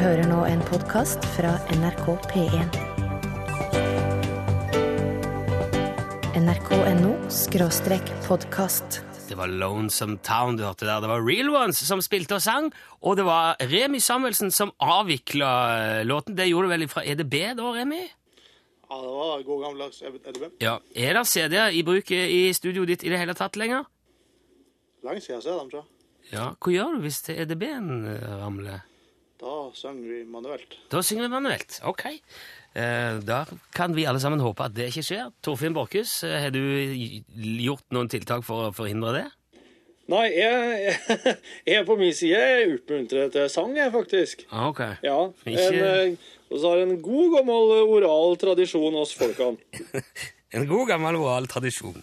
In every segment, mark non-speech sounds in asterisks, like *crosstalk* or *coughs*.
hører nå en podkast fra NRK P1. nrk.no skråstrek podkast. Det var Lonesome Town du hørte der. Det var Real Ones som spilte og sang, og det var Remi Samuelsen som avvikla eh, låten. Det gjorde du vel fra EDB da, Remi? Ja, det var god gammeldags EDB. Ja. Er det CD-er i bruk i studioet ditt i det hele tatt lenger? Lenge siden jeg ser dem, tror jeg. Ja. Hva gjør du hvis EDB-en ramler? Da synger vi manuelt. Da synger vi manuelt. Ok. Eh, da kan vi alle sammen håpe at det ikke skjer. Torfinn Borchhus, eh, har du gjort noen tiltak for å forhindre det? Nei, jeg, jeg *laughs* jeg på min side er oppmuntrer til sang, jeg, faktisk. Ah, Ok. Ja. En, eh, og så har en god, gammel oral tradisjon hos folkene. *laughs* En god gammel oral tradisjon.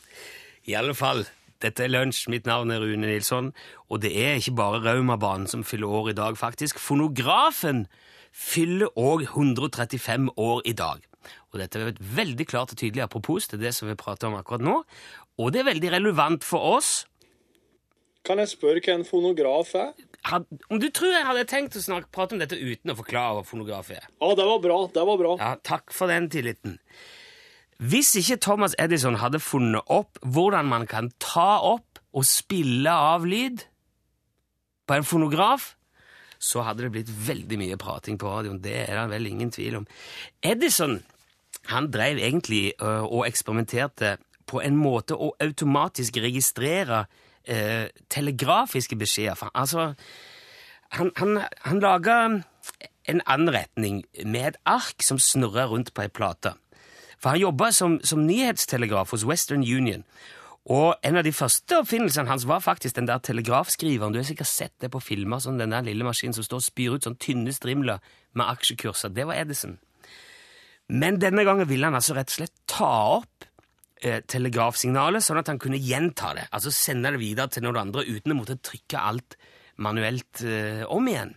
I alle fall, dette er Lunsj. Mitt navn er Rune Nilsson. Og det er ikke bare Raumabanen som fyller år i dag, faktisk. Fonografen fyller òg 135 år i dag. Og dette er et veldig klart og tydelig apropos til det som vi prater om akkurat nå. Og det er veldig relevant for oss. Kan jeg spørre hva en fonograf er? Had, om du tror jeg hadde tenkt å snakke, prate om dette uten å forklare hva fonograf er? Ja, det var bra. Det var bra. Ja, takk for den tilliten. Hvis ikke Thomas Edison hadde funnet opp hvordan man kan ta opp og spille av lyd på en fonograf, så hadde det blitt veldig mye prating på radioen. Det er det vel ingen tvil om. Edison han drev egentlig ø, og eksperimenterte på en måte å automatisk registrere eh, telegrafiske beskjeder. Altså, han, han, han laga en anretning med et ark som snurra rundt på ei plate. For han jobba som, som nyhetstelegraf hos Western Union. Og en av de første oppfinnelsene hans var faktisk den der telegrafskriveren. Du har sikkert sett det på filmer, sånn den der lille maskinen som står og spyr ut sånn tynne strimler med aksjekurser. Det var Edison. Men denne gangen ville han altså rett og slett ta opp eh, telegrafsignalet, sånn at han kunne gjenta det. Altså sende det videre til noen andre uten å måtte trykke alt manuelt eh, om igjen.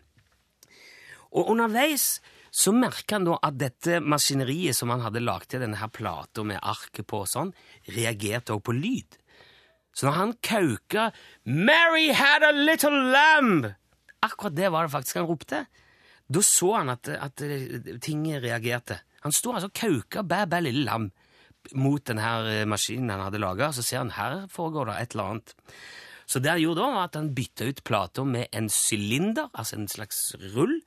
Og underveis så merka han da at dette maskineriet som han hadde lagd til denne her plata med arket på og sånn, reagerte også på lyd. Så når han kauka 'Mary had a little lamb' Akkurat det var det faktisk han ropte. Da så han at, at eh, ting reagerte. Han sto altså og kauka 'bæ, bæ, lille lam' mot denne eh, maskinen han hadde laga, så ser han her foregår det et eller annet. Så det han gjorde da, var at han bytta ut plata med en sylinder, altså en slags rull,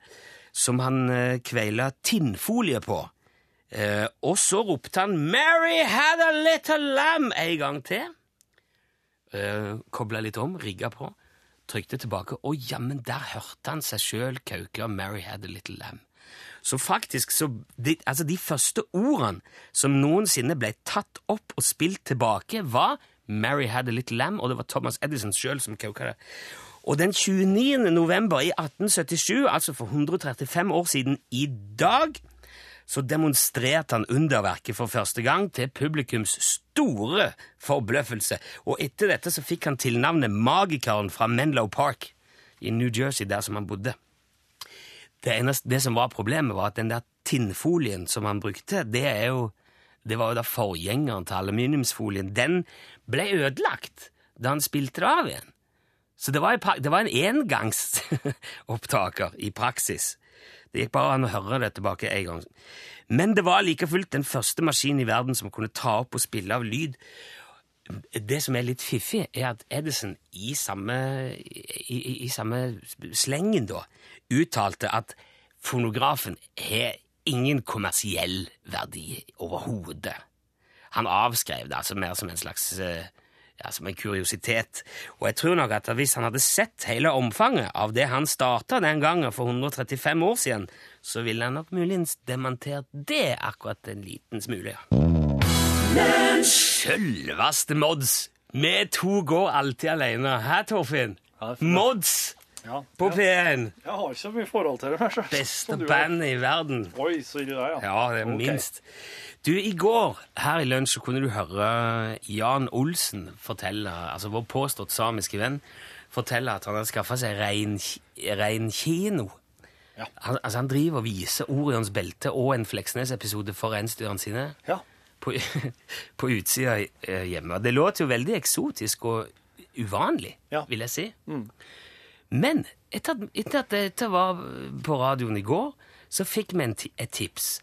som han eh, kveila tinnfolie på. Eh, og så ropte han 'Mary had a little lamb' en gang til. Eh, Kobla litt om, rigga på, trykte tilbake, og jammen, der hørte han seg sjøl kauke 'Mary had a little lamb'. Så faktisk, så de, altså de første ordene som noensinne ble tatt opp og spilt tilbake, var 'Mary had a little lamb', og det var Thomas Edison sjøl som kauka det. Og den 29. november i 1877, altså for 135 år siden i dag, så demonstrerte han underverket for første gang til publikums store forbløffelse. Og etter dette så fikk han tilnavnet Magikeren fra Menlo Park i New Jersey, der som han bodde. Det, eneste, det som var problemet, var at den der tinnfolien som han brukte, det er jo det var jo da forgjengeren til aluminiumsfolien. Den ble ødelagt da han spilte det av igjen. Så det var, pra- det var en engangsopptaker i praksis. Det gikk bare an å høre det tilbake en gang. Men det var like fullt den første maskinen i verden som kunne ta opp og spille av lyd. Det som er litt fiffig, er at Edison i samme, i, i, i samme slengen da uttalte at fonografen har ingen kommersiell verdi overhodet. Han avskrev det altså mer som en slags eh, ja, som en kuriositet. Og jeg tror nok at hvis han hadde sett hele omfanget av det han starta den gangen for 135 år siden, så ville han nok muligens dementert det akkurat en liten smule. ja. Sjølveste Mods! Vi to går alltid alene. Hæ, Torfinn? Mods Ja. på P1. Jeg har ikke så mye forhold til det. Beste band bandet i verden. Oi, så ille det ja. Ja, det er okay. minst. Du, I går her i lunsj så kunne du høre Jan Olsen fortelle, altså vår påstått samiske venn, fortelle at han har skaffa seg rein. Ja. Han, altså han driver og viser Orions belte og en Fleksnes-episode for reinsdyrene sine Ja. på, *laughs* på utsida eh, hjemme. Det låter jo veldig eksotisk og uvanlig, Ja. vil jeg si. Men etter at, etter at dette var på radioen i går, så fikk vi et tips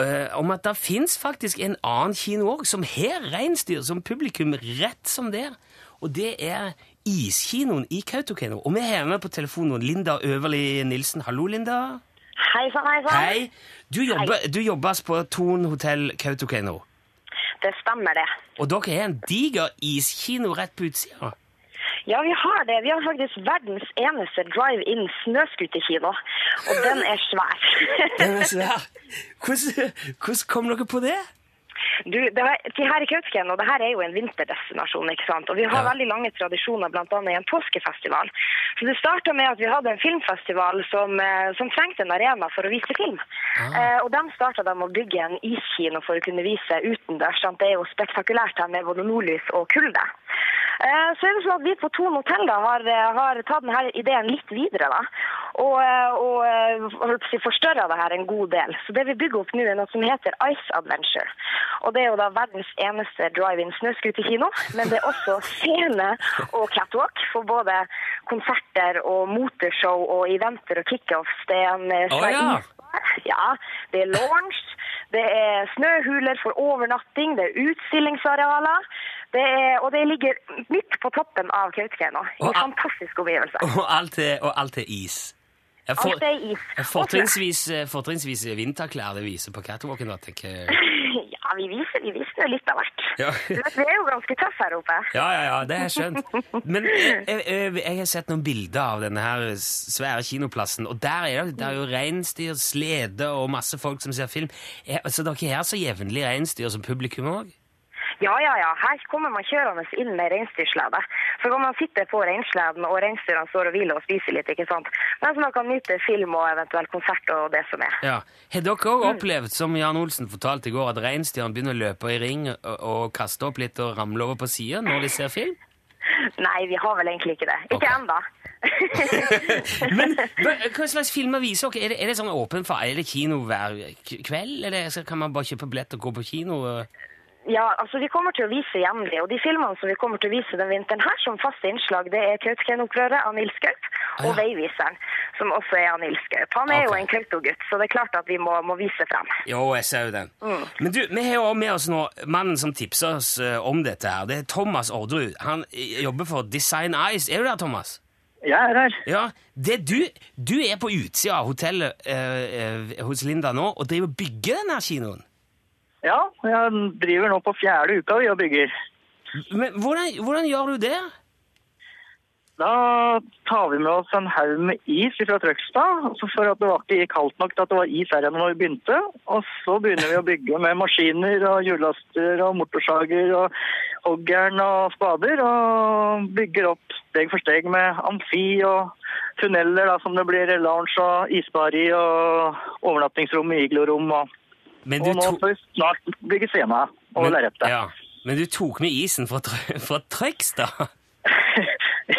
uh, om at det fins faktisk en annen kino òg som har reinsdyr som publikum rett som det er. Og det er Iskinoen i Kautokeino. Og vi har med på telefonen Linda Øverli Nilsen. Hallo, Linda. Hei sann, hei sann. Hei. Du jobber, du på Thon hotell Kautokeino. Det stemmer, det. Og dere har en diger iskino rett på utsida. Ja, vi har det. Vi har faktisk verdens eneste drive-in snøscooterkino. Og den er svær. *laughs* Den er svær. Hvordan, hvordan kom dere på det? Du, det her, til her i Kautokeino, det her er jo en vinterdestinasjon, ikke sant? Og vi har Ja. veldig lange tradisjoner, annet i en påskefestival. Så det startet med at vi hadde en filmfestival som, eh, som trengte en arena for å vise film. Eh, og de startet de å bygge en iskino for å kunne vise utendørs. sant? Det er jo spektakulært her med både nordlys og kulde. Eh, Så er det sånn at vi på Thon hotell da, har, eh, har tatt denne ideen litt videre. da, Og, eh, og forstørra det her en god del. Så det vi bygger opp nå, er noe som heter Ice Adventure. Og det er jo da verdens eneste drive-in snøscooterkino. Men det er også scene og catwalk for både konserter og motorshow og eventer og kickoffs. Det er en ja. Ja, det er launch, det er snøhuler for overnatting, det er utstillingsarealer. Det er, og det ligger midt på toppen av Kautokeino. I Og fantastisk omgivelse. *laughs* Og alt er, og alt er is. Jeg Alt er is. Fortrinnsvis, fortrinnsvis vinterklær det viser på catwalken. da, tenker jeg. *laughs* Ja, vi viser, vi viser litt av hvert. Ja. *laughs* Vi er jo ganske tøffe her oppe. Ja, ja, ja, det har jeg skjønt. Men jeg, jeg, jeg har sett noen bilder av denne her svære kinoplassen, og der er det, der er jo reinsdyr, slede og masse folk som ser film. Er, så dere har så jevnlig reinsdyr som publikum òg? Ja, ja, ja. Her kommer man kjørende inn med reinsdyrslede. Så kan man sitte på reinsleden, og reinsdyrene står og hviler og spiser litt, ikke sant. Mens man kan nyte film og eventuelt konsert og det som er. Ja. Har dere òg opplevd, som Jan Olsen fortalte i går, at reinsdyrene begynner å løpe i ring og, kaste opp litt og ramle over på sida når de ser film? Nei, vi har vel egentlig ikke det. Ikke okay. enda. *laughs* Men *laughs* hva, hva slags filmer viser dere? Er det, er det sånn åpen for Er det kino hver kveld, eller kan man bare kjøpe billett og gå på kino? og- Ja, altså vi kommer til å vise jevnlig, og de filmene som vi kommer til å vise den vinteren her som faste innslag, det er Kautokeino-opprøret av Nils Gaup og Ah, ja. Veiviseren, som også er av Nils Gaup. Han er okay. jo en Kautogutt, så det er klart at vi må, må vise frem. Jo, jeg ser jo den. Mm. Men du, vi har jo med oss nå mannen som tipser oss eh, om dette her. Det er Thomas Orderud. Han eh, jobber for Design Eyes. Er du der, Thomas? Jeg er her. Ja. Det du, du er på utsida av hotellet eh, eh, hos Linda nå og driver og bygger denne kinoen. Ja, jeg driver nå på fjerde uka vi og bygger. Men hvordan, hvordan gjør du det? Da tar vi med oss en haug med is fra Trøgstad, for at det var ikke kaldt nok til at det var is her når vi begynte. Og så begynner vi å bygge med maskiner og hjullaster og motorsager og hoggjern og spader. Og bygger opp steg for steg med amfi og tunneler da, som det blir lounge og isbar i og overnattingsrom i iglorom. Og, og nå skal vi snart bygge scena og lerretet. Ja. Men du tok med isen fra, fra Trøgstad?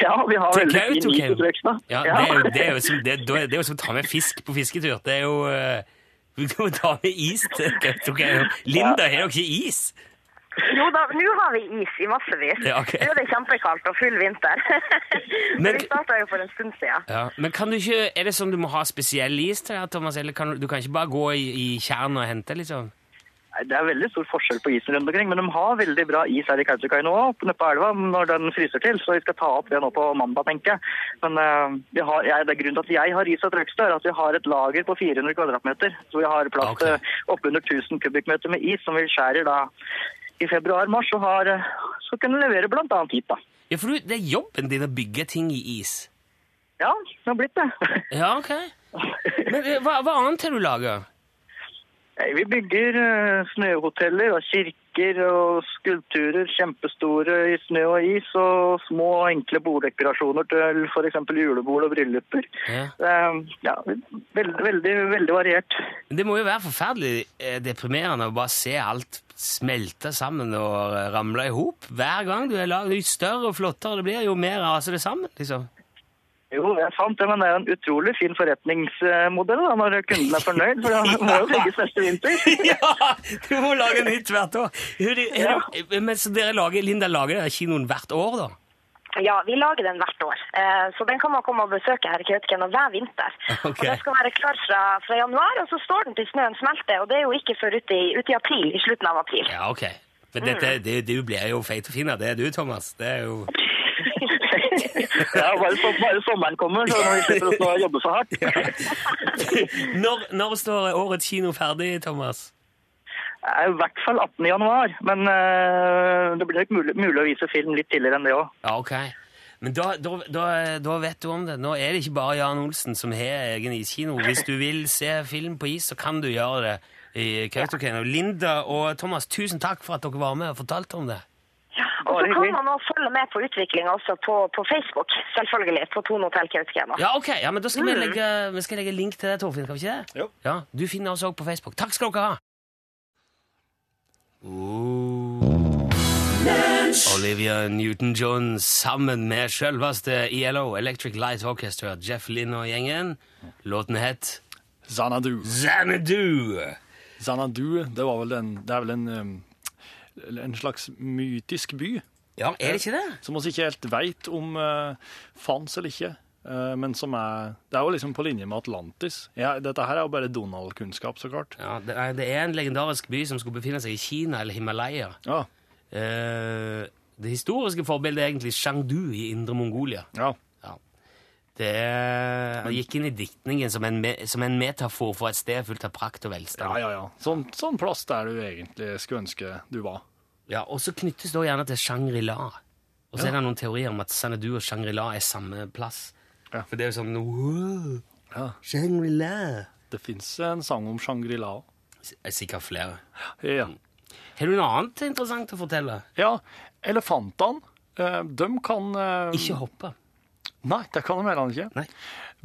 Ja, vi har veldig fin is i Trøgstad. Ja, det er, jo, det, er som, det, det er jo som å ta med fisk på fisketur. Det er jo eh, *laughs* Du må ta med is til Kautokeino. Linda, har jo ikke is? Jo da, nå har vi is i massevis. Ja, okay. Nå er det kjempekaldt og full vinter. *laughs* Men- vi starta jo for en stund siden. Ja, men kan du ikke, Er det sånn du må ha spesiell is til det, Thomas? Eller kan, du kan ikke bare gå i, i tjernet og hente, liksom? Det er veldig stor forskjell på isen rundt omkring, men de har veldig bra is her i Kautokeino òg, oppe på elva, når den fryser til. Så vi skal ta opp det nå på mandag, tenker jeg. Men uh, vi har, jeg, det er grunnen til at jeg har is og Trøgstad, er at vi har et lager på 400 kvadratmeter. Så vi har plass til oppunder 1000 kubikkmeter med is, som vi skjærer da i februar-mars, og har, eh, så kunne levere annet hit, da. Ja, for Det er jobben din å bygge ting i is. Ja, det har blitt det. *laughs* Ja, ok. Men eh, hva, hva annet har du laga? Vi bygger eh, snøhoteller og kirker og skulpturer, kjempestore i snø og is, og små og enkle borddekorasjoner til f.eks. julebord og brylluper. Ja. Ja, veldig, veldig, veldig variert. Det må jo være forferdelig deprimerende å bare se alt smelte sammen og eh, ramle i hop. Hver gang du er laget, jo større og flottere det blir, jo mer raser det sammen. liksom. Jo, det er sant, men det er jo en utrolig fin forretningsmodell da, når kunden er fornøyd, for *laughs* det må jo bygges neste vinter. *laughs* ja! Du må lage nytt hvert år. Er det- er Men så dere lager, Linda lager kinoen hvert år, da? Ja, vi lager den hvert år. Eh, Så den kan man komme og besøke her i Kautokeino hver vinter. Okay. *laughs* Og Den skal være klar fra, fra januar, og så står den til snøen smelter. Og det er jo ikke før ute i, ut i april, i slutten av april. Ja, ok. Men dette, det, du blir jo feit og fin av det, du, Thomas. Det er jo *laughs* Ja, bare, så, bare sommeren kommer, så når vi slipper å jobbe så hardt. *laughs* når, når står årets kino ferdig, Thomas? Er i hvert fall 18. januar, men uh, det blir nok mulig, mulig å vise film litt tidligere enn det òg. Ja, ok. Men da, da, da, da vet du om det. Nå er det ikke bare Jan Olsen som har egen iskino. Hvis du vil se film på is, så kan du gjøre det i Kautokeino. Linda og Thomas, tusen takk for at dere var med og fortalte om det. Og så kan man også følge med på utviklinga også på, på Facebook, selvfølgelig, på Tone Hotell Kautokeino. Ja, ok. Ja, men da skal vi legge, vi skal legge link til det, Torfinn. Kan vi ikke det? Jo. Ja, Du finner oss òg på Facebook. Takk skal dere ha. Oh. Olivia Newton-John sammen med selveste ELO, Electric Light Orchestra, Jeff Lynn og gjengen. Låten het Zanadu. Zanadu! Zanadu det, var vel en, det er vel en, um, en slags mytisk by, Ja, er det ikke det? som vi ikke helt vet om uh, fanns eller ikke. Uh, men som er Det er jo liksom på linje med Atlantis. Ja, dette her er jo bare Donald-kunnskap, så klart. Ja, det er, det er en legendarisk by som skulle befinne seg i Kina eller Himalaya. Ja. Eh, det historiske forbildet er egentlig Shangdu i Indre Mongolia. ja. Ja. Det er, gikk inn i diktningen som en, som en metafor for et sted fullt av prakt og velstand. Ja, ja, ja. Sånn, sånn plass der du egentlig skulle ønske du var. Ja, og så knyttes det gjerne til Shangri-La. Og så Ja. er det noen teorier om at Xanadu og Shangri-La er samme plass. Ja. For det er jo sånn wow, Ja. Shangri-La. Det fins en sang om Shangri-La. Er Sikkert flere. Ja. Har du noe annet interessant å fortelle? ja. Elefantene, eh, de kan eh, Ikke hoppe. Nei, det kan de heller ikke. Nei.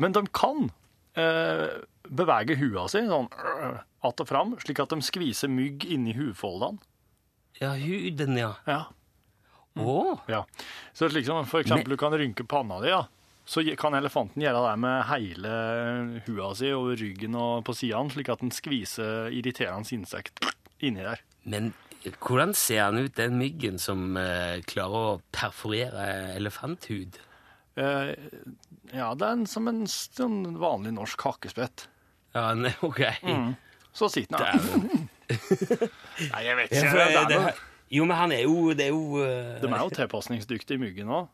Men de kan eh, bevege hua si sånn *clears throat* att og fram, slik at de skviser mygg inni hudfoldene Ja, huden, ja. Ja. Å, ja. Så liksom, for eksempel du kan rynke panna di, ja. Så kan elefanten gjøre det med hele hua si over ryggen og på sidene, slik at den skviser irriterende insekt inni der. Men hvordan ser han ut, den myggen som eh, klarer å perforere elefanthud? Eh, ja, det er en, som en en, vanlig norsk hakkespett. Ja, nei, ok. Så sitter han. *laughs* Nei, jeg vet Ja, ikke. for Det det- jo, men han er jo Det er jo uh... De er jo tilpasningsdyktige, myggen òg.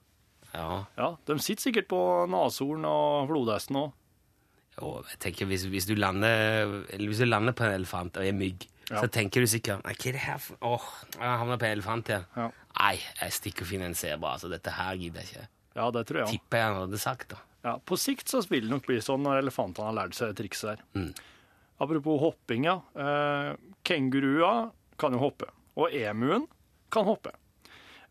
Ja. Ja, de sitter sikkert på neshorn og flodhesten òg. Jeg tenker hvis, hvis, du lander, hvis du lander på en elefant og er mygg, Ja. så tenker du sikkert hva er det her for Åh, jeg havna på en elefant igjen. Ja. Nei, jeg stikker og finner en sebra. Altså, dette her gidder jeg ikke. Ja, det tror jeg. Tipper jeg han hadde sagt, da. Ja, på sikt så vil det nok bli sånn når elefantene har lært seg trikset der. Mm. Apropos hopping, ja. Eh, Kenguruer kan jo hoppe. Og emuen kan hoppe.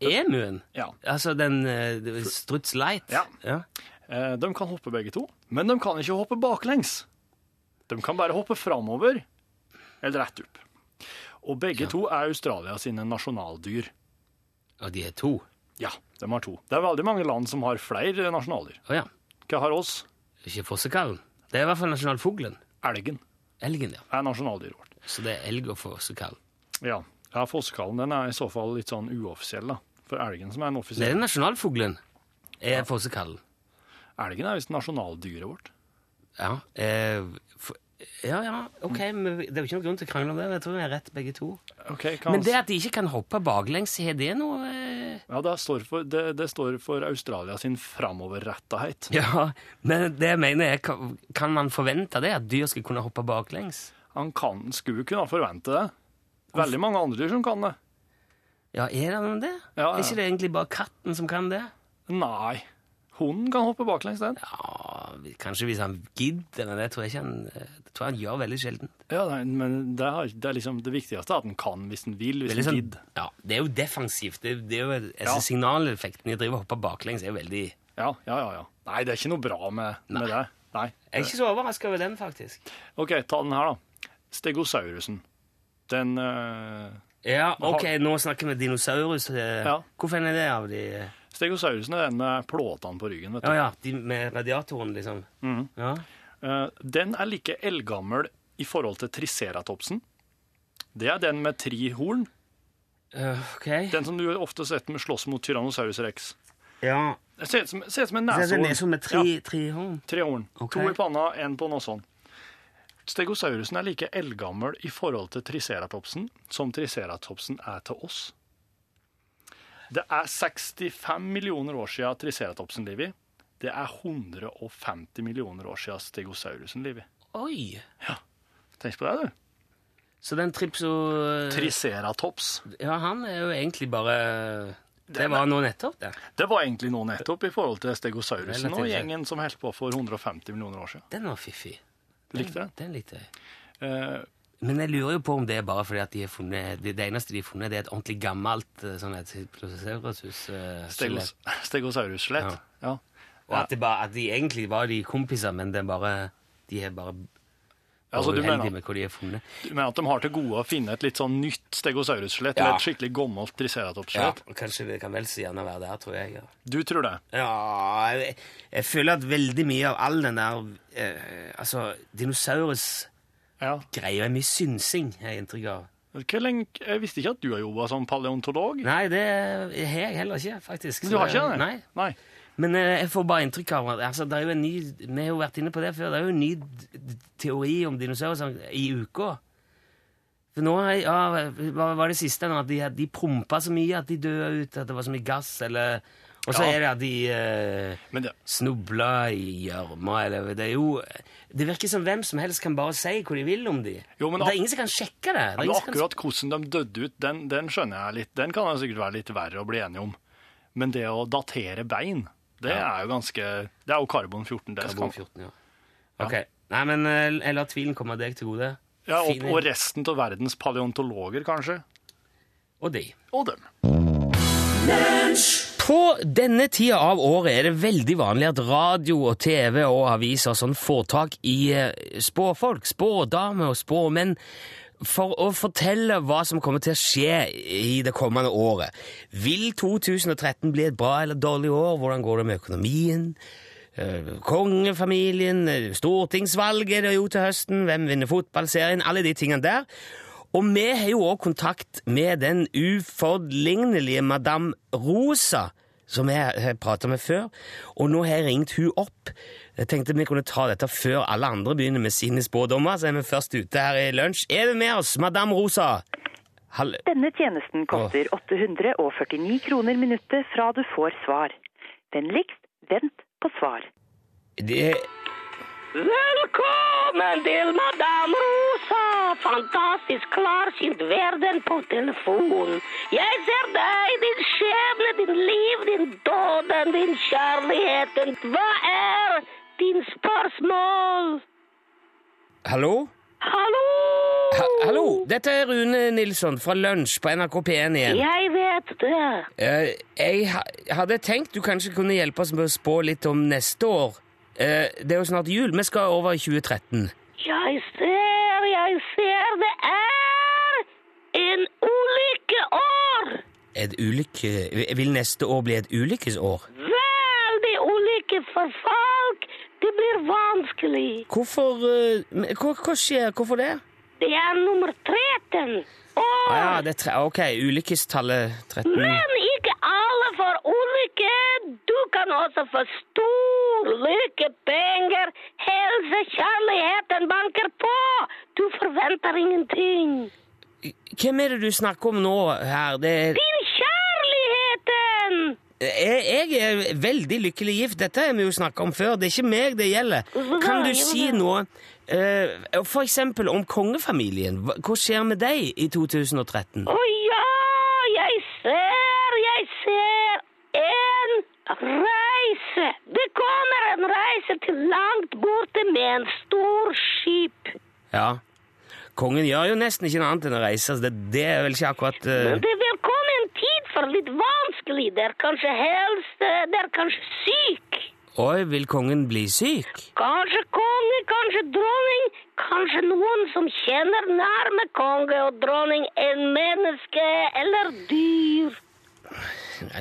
Emuen? Ja. Altså den uh, Struts Light? Ja. ja. Eh, de kan hoppe begge to, men de kan ikke hoppe baklengs. De kan bare hoppe framover eller rett opp. Og begge to er Australia sine nasjonaldyr. Og de er to? Ja, de har to. Det er veldig mange land som har flere nasjonaldyr. Oh, ja. Hva har oss? Ikke fossekallen. Det er i hvert fall nasjonalfuglen. Elgen Elgen, ja. er nasjonaldyret vårt. Så det er elg og fossekall. Ja, ja fossekallen den er i så fall litt sånn uoffisiell, da. For elgen som er en Det offisiell er nasjonalfuglen. Er fossekallen. Elgen er visst nasjonaldyret vårt. Ja. Eh, for, ja, ja, ok, men det er jo ikke noen grunn til å krangle om det. Jeg tror vi er rett begge to. Ok, kan Men det at de ikke kan hoppe baklengs, er det noe eh... Ja, det står for, det, det står for Australia sin framoverrettethet. *laughs* Ja, men det jeg mener er, kan, kan man forvente det, at dyr skal kunne hoppe baklengs? Han kan, skulle kunne forvente det. Veldig mange andre dyr som kan det. Ja, er det det? Ja, ja. Er ikke det egentlig bare katten som kan det? Nei. Hunden kan hoppe baklengs, den. Ja, kanskje hvis han gidder, men det tror jeg ikke han, det tror han gjør veldig sjelden. Ja, nei, men det er, det er liksom det viktigste er at den kan hvis den vil, hvis den liksom, gidder. ja, det er jo defensivt. Det, det er jo, altså, Ja. Signaleffekten i å drive og hoppe baklengs er jo veldig Ja, ja, ja, ja. Nei, det er ikke noe bra med, med det. Nei. Jeg er ikke så overraska over den, faktisk. Ok, ta den her, da. Stegosaurusen. Den øh, Ja, ok, nå snakker vi dinosaurus. eh, Ja. Hvorfor er det av de Stegosaurusen er den med plåtene på ryggen, vet du. Ja, ja, de med radiatoren, liksom. Mm. Ja. Eh, den er like eldgammel i forhold til triceratopsen. Det er den med tre horn. Uh, ok. Den som du ofte sett med slåss mot Tyrannosaurus rex. Ja. Det ser ut som, som en Det er neshorn. neshorn med tre, Ja, tre horn. tre horn. Okay. To i panna, én på noe Stegosaurusen er like eldgammel i forhold til triceratopsen som triceratopsen er til oss. Det er 65 millioner år siden triceratopsen lever. Det er 150 millioner år siden stegosaurusen lever. Oi! Ja, Tenk på det, du. Så den tripso... Triceratops. Ja, han er jo egentlig bare Det var nå nettopp, det. Det var egentlig nå nettopp i forhold til stegosaurusen og gjengen som holdt på for 150 millioner år siden. Den var fiffig. Du likte den? Den likte jeg. Uh, Men jeg lurer jo på om det er bare fordi at de har funnet Det, det eneste de har funnet, det er et ordentlig gammelt eh, sånn et uh, Stegos, Stegosaurus-skjelett. Ja. Og at, det bare, at de egentlig var de kompiser, men det bare de er bare Altså, du mener, du mener at de har til gode å finne et litt sånn nytt stegosaurus-skjelett, Ja. eller et skikkelig gammelt Ja, triceratops-skjelett? og Kanskje det kan vel så gjerne være der, tror jeg. Ja, Du tror det? ja jeg, jeg føler at veldig mye av all den der eh, Altså, dinosaurus-greia Ja. er mye synsing, har jeg inntrykk av. Jeg visste ikke at du har jobba som paleontolog. Nei, det har jeg heller ikke, faktisk. Men du har ikke det? Nei. Nei. Men eh, jeg får bare inntrykk av altså, det er jo en ny, Vi har jo vært inne på det før. Det er jo en ny teori om dinosaurer i uka. For nå ja, Hva var det siste? nå? At de, de prompa så mye at de døde ut. At det var så mye gass. eller... Og så Ja. er det at de eh, snubla i gjørma. eller Det er jo Det virker som hvem som helst kan bare si hva de vil om de. Jo, men det er ingen som kan sjekke det. det men som kan- akkurat hvordan de døde ut, den, den skjønner jeg litt. Den kan det sikkert være litt verre å bli enig om. Men det å datere bein, det er jo ganske Det er jo karbon 14. Det karbon 14, ja. Ok. Nei, men eh, jeg lar tvilen komme deg til gode. ja, og, og resten av verdens paleontologer, kanskje. og de. Og dem. På denne tida av året er det veldig vanlig at radio og TV og aviser og sånn får tak i eh, spåfolk, spådamer og spåmenn, for å fortelle hva som kommer til å skje i det kommende året. Vil 2013 bli et bra eller dårlig år? Hvordan går det med økonomien? Eh, Kongefamilien, eh, stortingsvalget er det jo til høsten, hvem vinner fotballserien, alle de tingene der. Og vi har jo også kontakt med den uforlignelige Madame Rosa, som jeg har pratet med før, og nå har jeg ringt hun opp. Jeg tenkte vi kunne ta dette før alle andre begynner med sine spådommer, så er vi først ute her i lunsj. Er du med oss, Madame Rosa? Hall Denne tjenesten koster 849 kroner minuttet fra du får svar. Vennligst vent på svar. det, Velkommen til Madame Rosa! Fantastisk klarsynt verden på telefon. Jeg ser deg, din skjebne, din liv, din døden, din kjærligheten. Hva er din spørsmål? hallo? Hallo? Ha, hallo, dette er Rune Nilsson fra Lunsj på NRK P1 igjen. Jeg vet det. Eh, jeg ha, hadde tenkt du kanskje kunne hjelpe oss med å spå litt om neste år. Eh, det er jo snart jul. Vi skal over i 2013. Jeg ser, jeg ser. Det er en ulykkeår. Et ulykke... Vil neste år bli et ulykkesår? Veldig ulykke for folk. Det blir vanskelig. Hvorfor uh, hva, hva skjer? Hvorfor det? Det er nummer 13. Og, Ah, ja, det er tre, ok, ulykkestallet 13. Men ikke alle får ulykke. Du kan også få stor lykke, penger, helse, kjærligheten banker på. Du forventer ingenting. Hvem er det du snakker om nå her? Det er, Din kjærligheten! Jeg, jeg er veldig lykkelig gift. Dette har vi jo snakket om før. Det er ikke meg det gjelder. *laughs* Kan du si noe eh, for eksempel om kongefamilien? Hva skjer med deg i 2013? Å ja, jeg ser, jeg ser en reise. Det kommer en reise til langt borte med en stor skip. Ja. Kongen gjør jo nesten ikke noe annet enn å reise. Det, det er vel ikke akkurat uh... Men det vil komme en tid for litt vanskelig. Det er kanskje helse, det er kanskje syk. Oi, vil kongen bli syk? Kanskje konge, kanskje dronning, kanskje noen som kjenner nærme konge og dronning enn menneske eller dyr.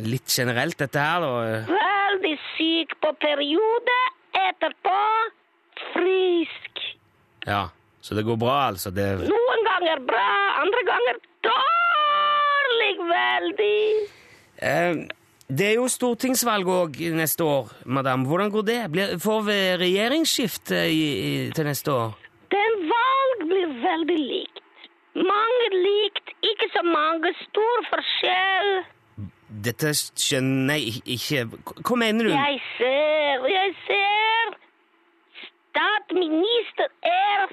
Litt generelt, dette her, da. Veldig syk på periode, etterpå frisk. Ja, Så det går bra, altså? Det Noen ganger bra, andre ganger dårlig veldig. Eh, Det er jo stortingsvalg òg neste år, madam. Hvordan går det? Blir, får vi regjeringsskifte i, i, til neste år? Den valg blir veldig likt. Mange likt, ikke så mange. Stor forskjell. Dette skjønner jeg ikke Hva mener du? Jeg ser, jeg ser. Statsminister er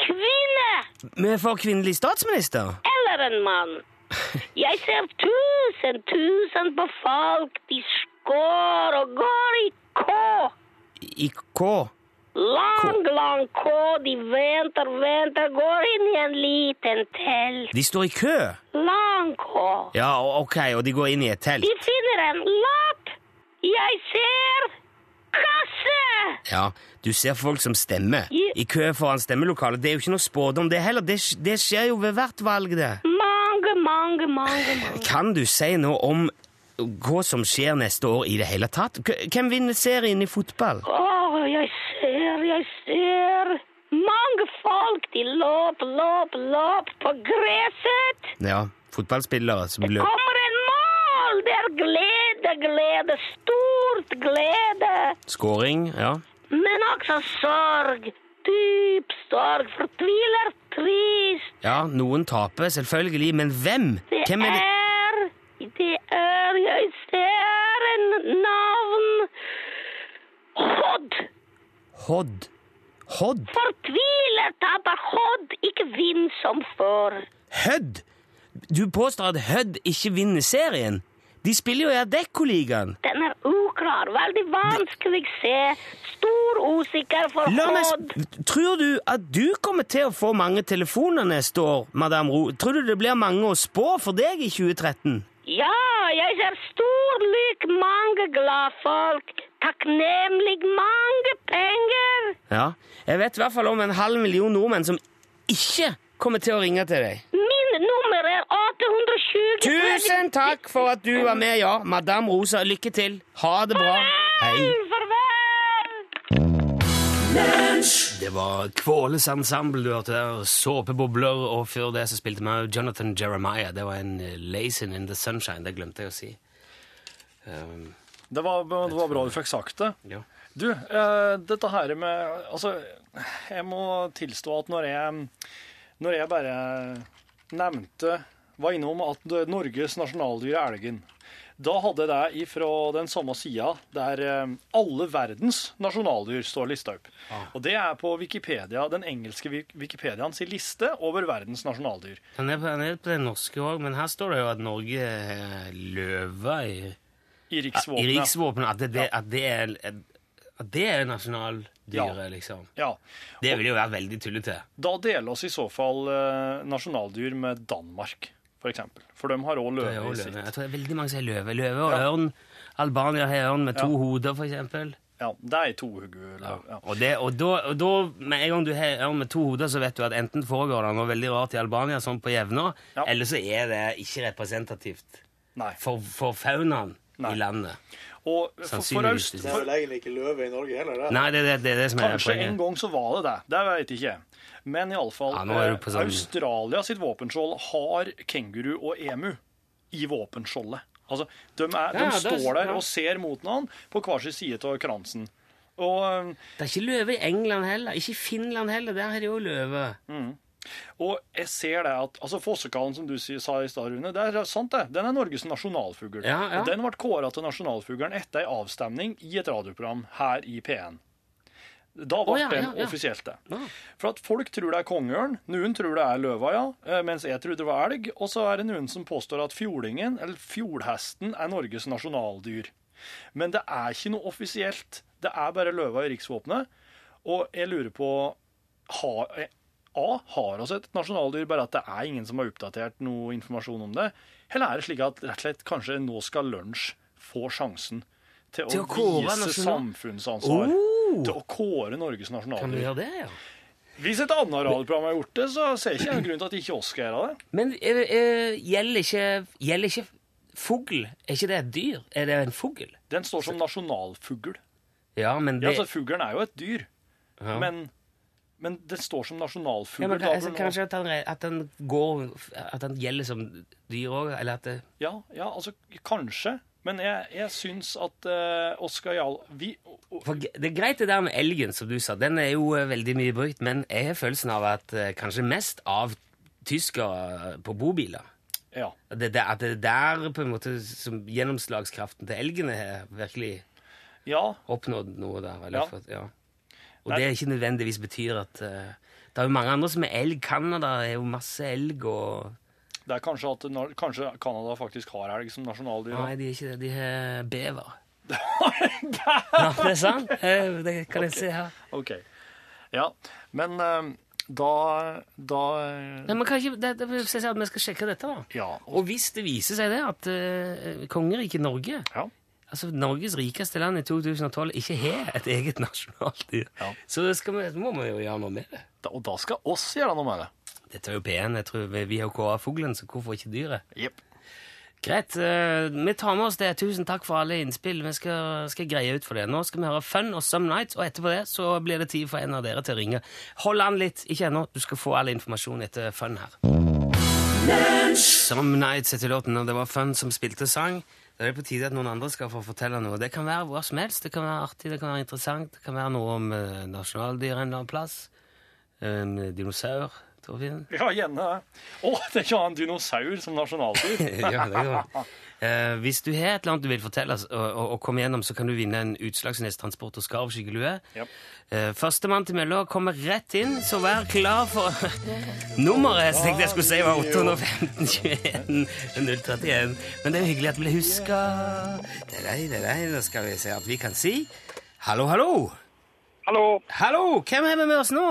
kvinne Vi får kvinnelig statsminister? eller en mann. Jeg ser tusen, tusen på folk. De skår og går i kå. I K? Lang, lang kå. De venter, venter, går inn i en liten telt. De står i kø? Lang kå. Ja, ok, og de går inn i et telt? De finner en lapp. Jeg ser kasse. Ja, du ser folk som stemmer i kø foran stemmelokalet. Det er jo ikke noe spådom, det heller. Det, det skjer jo ved hvert valg, det. Mange, mange. Kan du si noe om hva som skjer neste år i det hele tatt? Hvem vinner serien i fotball? Å, jeg ser, jeg ser. Mange folk, de løper, løper, løper på gresset. Ja, fotballspillere som Det kommer en mål. Det er glede, glede, stort glede. Skåring, ja. Men også sorg. Dyp sorg, fortviler, trist. Ja, noen taper, selvfølgelig, men hvem? Det Hvem er det? er, det er, jeg ser en navn. Hodd. Hodd. Hodd? Fortviler taper Hodd, ikke vinner som før. Hødd? Du påstår at Hødd ikke vinner serien? De spiller jo i Adeccoligaen. Den er uklar, veldig vanskelig å se. Stor usikker for Hodd. Tror du at du kommer til å få mange telefoner neste år, Madame Ro? Tror du det blir mange å spå for deg i 2013? Ja, jeg ser stor lykke, mange glad folk. Takknemlig, mange penger. Ja. Jeg vet i hvert fall om en halv million nordmenn som ikke kommer til å ringe til deg. Min nummer er 820. Tusen takk for at du var med, ja. Madame Rosa, lykke til. Ha det bra. Hei. Farvel! Det var Kvåles ensemble du hørte der, såpebobler, og før det så spilte vi Jonathan Jeremiah. Det var en eh, Lazing in the Sunshine, det glemte jeg å si. Um, Det var, det var bra du fikk sagt det. ja. Du, uh, dette her med Altså, jeg må tilstå at når jeg, når jeg bare nevnte Var innom at Norges nasjonaldyr er elgen. Da hadde jeg det fra den samme sida der eh, alle verdens nasjonaldyr står lista opp. Og det er på Wikipedia, den engelske Wikipediaens Wikipediaen liste over verdens nasjonaldyr. Han er, på, den norske òg, men her står det jo at Norge er løve i, I riksvåpenet. At, At, det, at, det er, at det er nasjonaldyret, Ja. liksom. Ja. Det ville jo være veldig tullete. Da deler oss i så fall eh, nasjonaldyr med Danmark, for eksempel. For de har òg løve i sitt. Jeg tror det er veldig mange som har løve. Løve og Ja. ørn. Albania har ørn med to hoder, for eksempel. Ja, det er tohugge. Ja. Ja. Og, det, og, da, og da, med en gang du har ørn med to hoder, så vet du at enten foregår det noe veldig rart i Albania, sånn på jevna, Ja. eller så er det ikke representativt Nei. for, for faunaen i landet. Og for, for Det er vel egentlig ikke løve i Norge heller, det. Nei, det, det, det det som er kanskje en gang så var det det. Det vet jeg ikke. Men iallfall Ja, er sånn- Australia sitt våpenskjold har kenguru og emu i våpenskjoldet. Altså, de, er, de står er- der ja. og ser mot hverandre på hver sin side av kransen. Og um, Det er ikke løve i England heller. Ikke i Finland heller. Der har de jo løve. Og jeg ser det at altså Fossekallen, som du sa i stad, Rune, det er sant det. Den er Norges nasjonalfugl. Ja, ja. Den ble kåra til nasjonalfuglen etter ei avstemning i et radioprogram her i P1. Da ble oh, ja, den offisielt det. For at folk tror det er kongeørn, noen tror det er løva, ja, eh, mens jeg trodde det var elg, og så er det noen som påstår at fjordingen, eller fjordhesten, er Norges nasjonaldyr. Men det er ikke noe offisielt. Det er bare løva i riksvåpenet. Og jeg lurer på har, A. Har oss et nasjonaldyr, bare at det er ingen som har oppdatert noe informasjon om det? Eller er det slik at rett og slett kanskje nå skal lunsj få sjansen til, Til å, å vise samfunnsansvar? Oh! Til å kåre Norges nasjonaldyr. Kan vi gjøre det, ja? Hvis et annet radioprogram har gjort det, så ser jeg ikke noen grunn til at ikke oss skal gjøre det. Men uh, gjelder ikke, gjelder ikke fugl? Er ikke det et dyr? Er det en fugl? Den står som nasjonalfugl. Ja, men Ja, altså, Fuglen er jo et dyr, ja. men, men det står som Ja, nasjonalfugl. men altså, kanskje, at, den, at den går At den gjelder som dyr òg, eller at det ja, ja, altså kanskje. Men jeg, jeg syns at uh, Oskar Jarl vi, For det er greit det der med elgen, som du sa. Den er jo uh, veldig mye brukt, men jeg har følelsen av at uh, kanskje mest av tyskere på bobiler. Ja. Det, det, at det er der på en måte som gjennomslagskraften til elgene har virkelig ja. oppnådd noe der. Eller, Ja. for, ja. Og det er ikke nødvendigvis betyr at uh, Det er jo mange andre som er elg. Canada er jo masse elg og Det er kanskje at kanskje Canada faktisk har elg som nasjonaldyr. Nei, de er ikke det. De har bever. *laughs* ja, det er sant. Det kan jeg se her. Ok. Ja, men eh, da, da eh, Nei, men kan ikke, det, det Vi skal sjekke dette, da. Ja. Og hvis det viser seg det at uh, kongeriket Norge, Ja. Altså Norges rikeste land i 2012, ikke har et eget nasjonaldyr, Ja. så skal vi, må vi jo gjøre noe med det. Da, og da skal oss gjøre noe med det. Dette er jo P1. Jeg tror vi, vi har kåret fuglen, så hvorfor ikke dyret? Yep. Greit. Uh, vi tar med oss det. Tusen takk for alle innspill. Vi skal, skal greie ut for det. Nå skal vi høre Fun og Some Nights, og etterpå det så blir det tid for en av dere til å ringe. Hold an litt. Ikke ennå. Du skal få all informasjon etter Fun her. Some Nights heter låten, og det var Fun som spilte sang. Da er det på tide at noen andre skal få fortelle noe. Det kan være hva som helst. Det kan være artig, det kan være interessant. Det kan være noe om uh, nasjonaldyr en eller annen plass. En dinosaur. Torfinn. Ja, gjerne det. Å, det er ikke en dinosaur som nasjonaldyr. *laughs* ja, det går. Eh, hvis du har et eller annet du vil fortelle og, og, og komme gjennom, så kan du vinne en Utslagsnes Transport og Skarv skyggelue. Japp. Eh, Førstemann til mølla kommer rett inn, så vær klar for *laughs* Nummeret jeg tenkte jeg skulle si var 815 21 031. Men det er jo hyggelig at du ble huska. Det er deg, det er deg. Nå skal vi se at vi kan si hallo, hallo. Hallo. Hallo, hvem har vi med oss nå?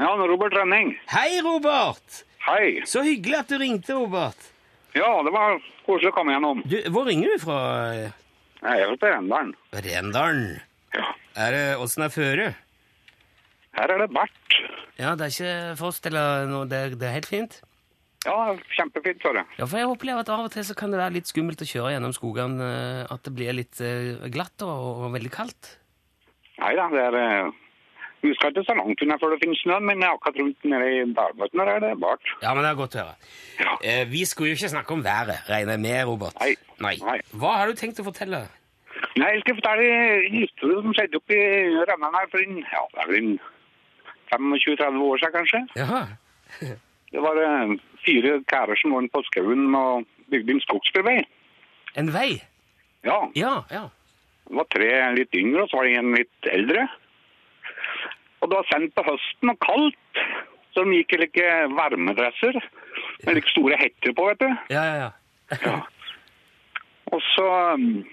Ja, er Robert Rønning. Hei, Robert. Hei. Så hyggelig at du ringte, Robert. Ja, det var koselig å komme gjennom. Du, hvor ringer du fra? Jeg er fra Rendalen. Rendalen. Ja. Er det åssen er føret? Her er det bart. Ja, det er ikke frost eller noe, det, er- det er helt fint? Ja, kjempefint, sa du. Ja, for jeg opplever at av og til så kan det være litt skummelt å kjøre gjennom skogene, eh, at det blir litt eh, glatt og, og veldig kaldt. Nei da, det er eh, Vi skal ikke så langt unna før det finnes snø, men akkurat rundt nede i dalbøtten her er det bart. Ja, men det er godt å høre. Ja. Eh, vi skulle jo ikke snakke om været, regner jeg med, Robert. Nei. Nei. Nei. Hva har du tenkt å fortelle? Nei, jeg skal fortelle en historie som skjedde oppe i Rønnan her for en, ja, det er vel en 25-30 år siden, kanskje. Jaha. *laughs* Det var eh, fire karer som var på skauen og bygde en skogsbilvei. En vei? Ja, Ja, ja. det var tre litt yngre, og så var det en litt eldre. Og det var sendt på høsten og kaldt, så de gikk i like varmedresser med like store hetter på, vet du. Ja, ja, ja. Og så um,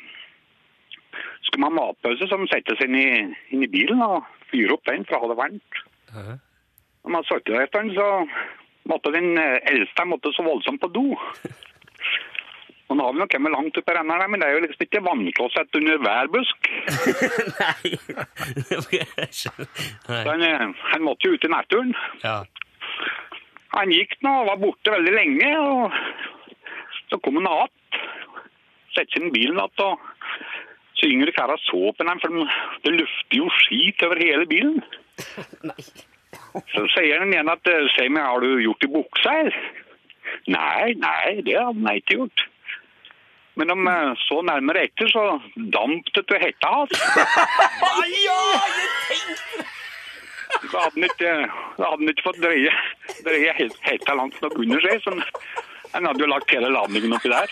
skulle man ha matpause, så de sette seg inn i, inn i bilen og fyre opp den, for å ha det varmt. Når man der etter den, så måtte den eldste måtte så voldsomt på do. Og nå har vi nok kommet langt opp i renna men det er jo liksom ikke vannklosett under hver busk. *laughs* Nei. Nei. Så han, eh, han måtte jo ut i naturen. Ja. Han gikk nå og var borte veldig lenge, og så kom han igjen. Sette seg inn i bilen igjen, og så yngre kara så på den, for det lufter jo skit over hele bilen. *laughs* Nei. Så sier han igjen at eh, «Se meg, har du gjort i buksa her? Nei, nei, det hadde han ikke gjort. Men om jeg så nærmere etter, så damp det til hetta hans. *laughs* Så hadde han ikke, da hadde han ikke fått dreie, dreie he- hetta langt nok under seg, så han hadde jo lagt hele ladningen oppi der.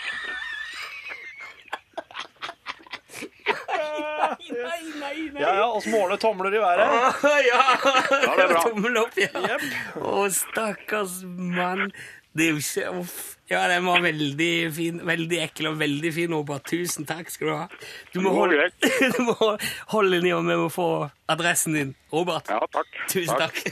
Nei, nei, nei. Ja, ja, oss måler tomler i været. ja. Ja, det er bra. Tommel opp, ja. Å, stakkars mann. Det er jo ikke Uff. Ja, den var veldig fin. Veldig ekkel og veldig fin, Robert. Tusen takk skal du ha. Du må holde, *laughs* du må holde den i, og vi må få adressen din. Robert. Ja, takk. Tusen takk.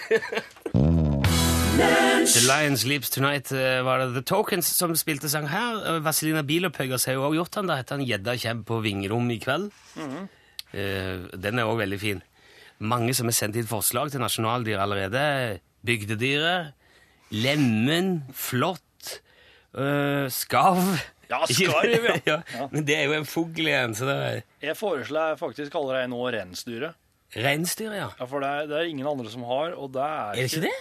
The Lion Sleeps Tonight eh, var det The Tokens som spilte sang her. Eh, Vazelina Bilopphøggers har jo også gjort den. Da heter han 'Gjedda kjem på Vingrom i kveld'. Eh, den er òg veldig fin. Mange som har sendt inn forslag til nasjonaldyr allerede. Bygdedyret, lemen, flått, eh, skarv. Ja, skarv, *laughs* ja. ja. Men det er jo en fugl igjen, så det er Jeg foreslår jeg faktisk kaller deg nå reinsdyret. Reinsdyr, ja. Ja, for det er, det er ingen andre som har, og det er, Er det ikke det?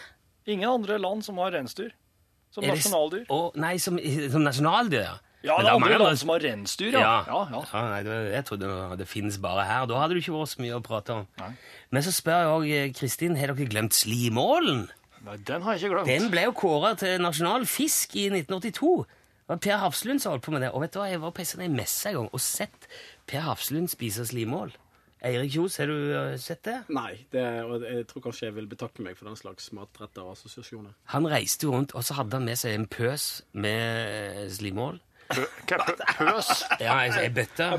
Ingen andre land som har reinsdyr som det nasjonaldyr. Å, nei, som, som nasjonaldyr, ja. Ja, det er andre land som har reinsdyr, ja. ja, ja. Ja, nei, det, jeg trodde det finnes bare her. Da hadde det ikke vært så mye å prate om. Men så spør jeg òg Kristin, har dere glemt slimålen? Nei, den har jeg ikke glemt. Den ble jo kåra til nasjonal fisk i 1982. Det var Per Hafslund som holdt på med det. Og vet du hva, jeg var på sånn messe en gang og sett Per Hafslund spise slimål. Eirik Kjos, har du eh, sett det? Nei, det, og jeg tror kanskje jeg vil betakke meg for den slags matretter og assosiasjoner. Han reiste rundt, og så hadde han med seg en pøs med slimål. Hva Pøs? Ja, ei. Bøtte.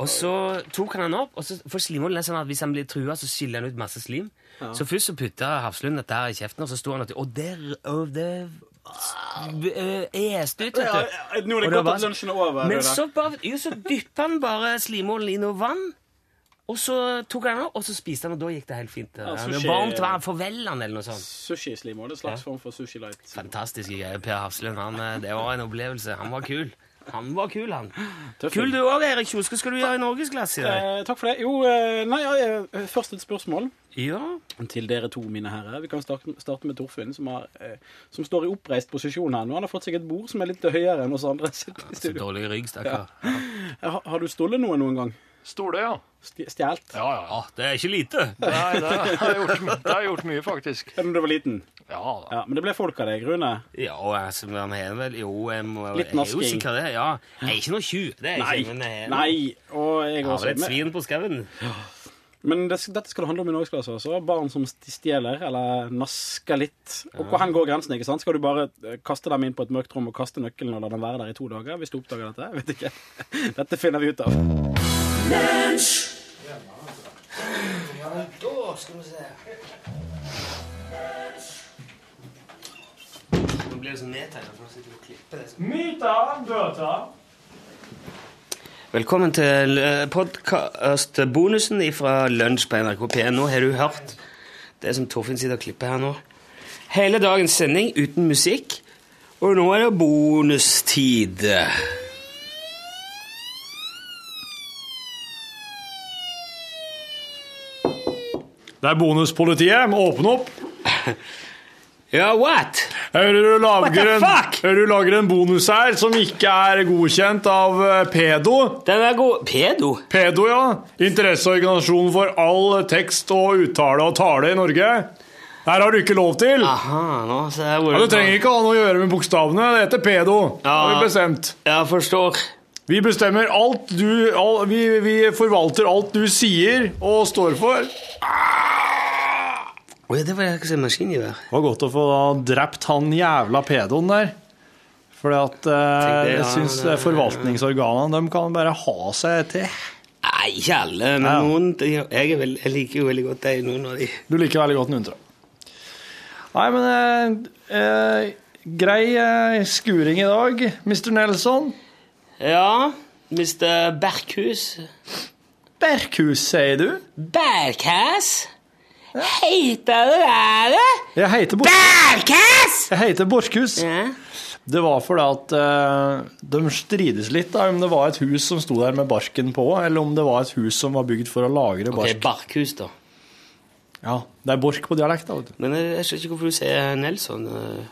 Og så tok han den opp, og så, for slimålen er sånn at hvis han blir trua, så skiller han ut masse slim. Så først så putta Hafslund dette her i kjeften, og så sto han og Og der og det øh, Est ut, vet du. Nå er det godt at lunsjen er over. Men så, bare, jo, så dyppa han bare slimålen i noe vann. Og så tok han den og så spiste han, og da gikk det helt fint. Ja, sushi- varmt vann, forvel han, eller noe sånt. Sushi-slimål. En slags form for sushi light. Fantastiske greier. Per Hafslund, han, eh, det var en opplevelse. Han var kul. Han var kul, han. Tøffing. Kul du òg, Erik Kjos. Hva skal du gjøre i norgesklasse i dag? Eh, takk for det. Jo, eh, nei, ja, eh, først et spørsmål Ja, til dere to, mine herrer. Vi kan starte, starte med Torfinn, som, har, eh, som står i oppreist posisjon her nå. Han har fått seg et bord som er litt høyere enn oss andre. Ja, så dårlig rygg, stakkar. *laughs* Har, har du stålet noe noen gang? Stole, ja. Stjålet? Ja, ja. Ja, det er ikke lite. Nei, det har jeg gjort, det har jeg gjort mye, faktisk. Da du var liten? Ja, da. Ja, Men det ble folk av deg, Rune? Ja, altså, men han har vel Jo, jeg må Litt Jeg er jo sikker det, ja. Jeg er ikke noe tjuv, det er Nei. ikke. Men jeg Nei, og jeg har vel et svin på skauen. men det, dette skal det handle om i norgesklasse også. Barn som stjeler eller nasker litt. Og hvor hen går grensen? ikke sant? Skal du bare eh, kaste dem inn på et mørkt rom og kaste nøkkelen og la dem være der i to dager? Hvis du oppdager dette? Jeg vet ikke. *laughs* Dette finner vi ut av. Da skal vi se. Nå blir det sånn nedtegnet, for nå sitter vi og klipper det. Myta, bøta. Velkommen til podkastbonusen fra Lunsj på NRK P1. Nå har du hørt det som Torfinn sitter og klipper her nå. Hele dagens sending uten musikk, og nå er det bonustid. Det er bonuspolitiet. Åpne opp. *laughs* Ja, what? Hører du lager en, hører du lager en bonus her som ikke er godkjent av eh, Pedo. Den er god. Pedo? Pedo, ja. Interesseorganisasjonen for all tekst og uttale og tale i Norge. Her har du ikke lov til. Aha, nå ser jeg hvor Ja, du trenger ikke ha noe å gjøre med bokstavene. Det heter pedo. Ja. Har vi bestemt. Jeg forstår. Vi bestemmer alt du all, vi, vi forvalter alt du sier og står for. Oi, det var ikke så maskingevær. Det var godt å få drept han jævla pedoen der. Fordi at eh, jeg syns ja, forvaltningsorganene de kan bare ha seg til. Nei, ikke alle, men Ja. noen jeg, er veldig, jeg liker jo veldig godt deg, noen av de. Du liker veldig godt Nuntra. Nei, men eh, eh, Grei eh, skuring i dag, Mr. Nelson. Ja, Mr. Berkhus. Berkhus, sier du? Berkhus? Heter du det? Jeg heter, Bor Berkhus! jeg heter Borchhus. Ja. Det var fordi at uh, de strides litt da, om det var et hus som sto der med barken på, eller om det var et hus som var bygd for å lagre Ok, bark. Barkhus, da. Ja, Det er bork på dialekt, da. vet du. Men jeg, jeg skjønner ikke hvorfor du sier Nelson. eh.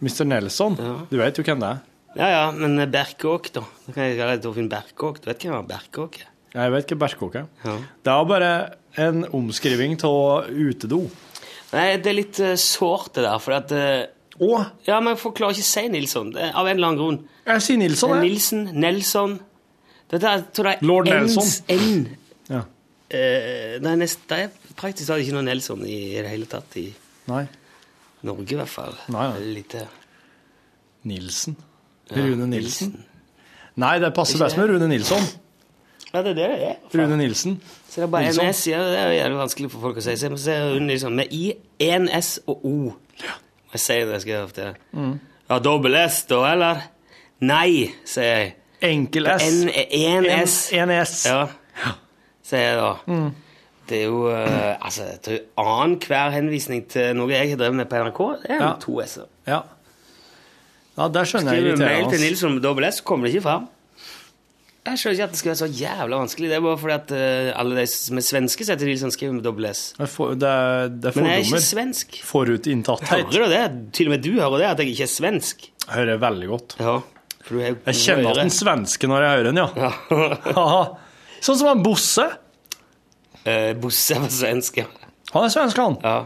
Mr. Nelson. Ja. Du vet jo hvem det er. Ja, ja, men Berkåk, da. Da kan jeg kalle det Torfinn Berkåk. Du vet hvem Berkåk er? Jeg vet ikke Berkåk er. Ja. Det er bare en omskriving av utedo. Nei, det er litt uh, sårt, det der, for at eh, Å, Ja, men folk klarer ikke å si Nilsson, det er, av en eller annen grunn. jeg sier Nilsson, jeg. Nilsen, Nelson Dette er, tror jeg, Lord Nelson. N. Ja. Uh, det, er nest, det er praktisk talt ikke noe Nelson i det hele tatt. I Nei. Norge, i hvert fall. Nei, nei. Er Nilsen. Ja, Rune Nilsen. Nei, det passer best med Rune Nilsson. Ja, det er det det er. Rune Nilsen. Så det er bare Nilsson. NS, ja, det er jo jævlig vanskelig for folk å si. Så jeg må si Rune Nilsson med I, én S og O. Jeg sier det, skal jeg ofte. Mm. Ja, dobbel S da, eller? Nei, sier jeg. Enkel S. N, én S. En, en S. Ja, sier jeg da. Mm. Det er jo uh, Altså, jeg tror annenhver henvisning til noe jeg har drevet med på NRK, det er Ja. to S-er. Ja. Ja, der skjønner jeg Skriver mail til Nils med dobbel S, kommer det ikke fram. Jeg skjønner ikke at det skal være så jævla vanskelig. Det er bare fordi at uh, alle de som er svenske, setter Nilsson skriver med dobbel S. Det er for- Det er, det er Men jeg er ikke svensk. Forutinntatthet. Hører du det? Til og med du hører det, at jeg ikke er svensk. Jeg hører veldig godt. Ja. Er Jeg kjenner at den svenske når jeg hører den, ja. ja. *laughs* Sånn som han Bosse. Uh, Bosse var svensk, ja. Han er svensk, han. ja.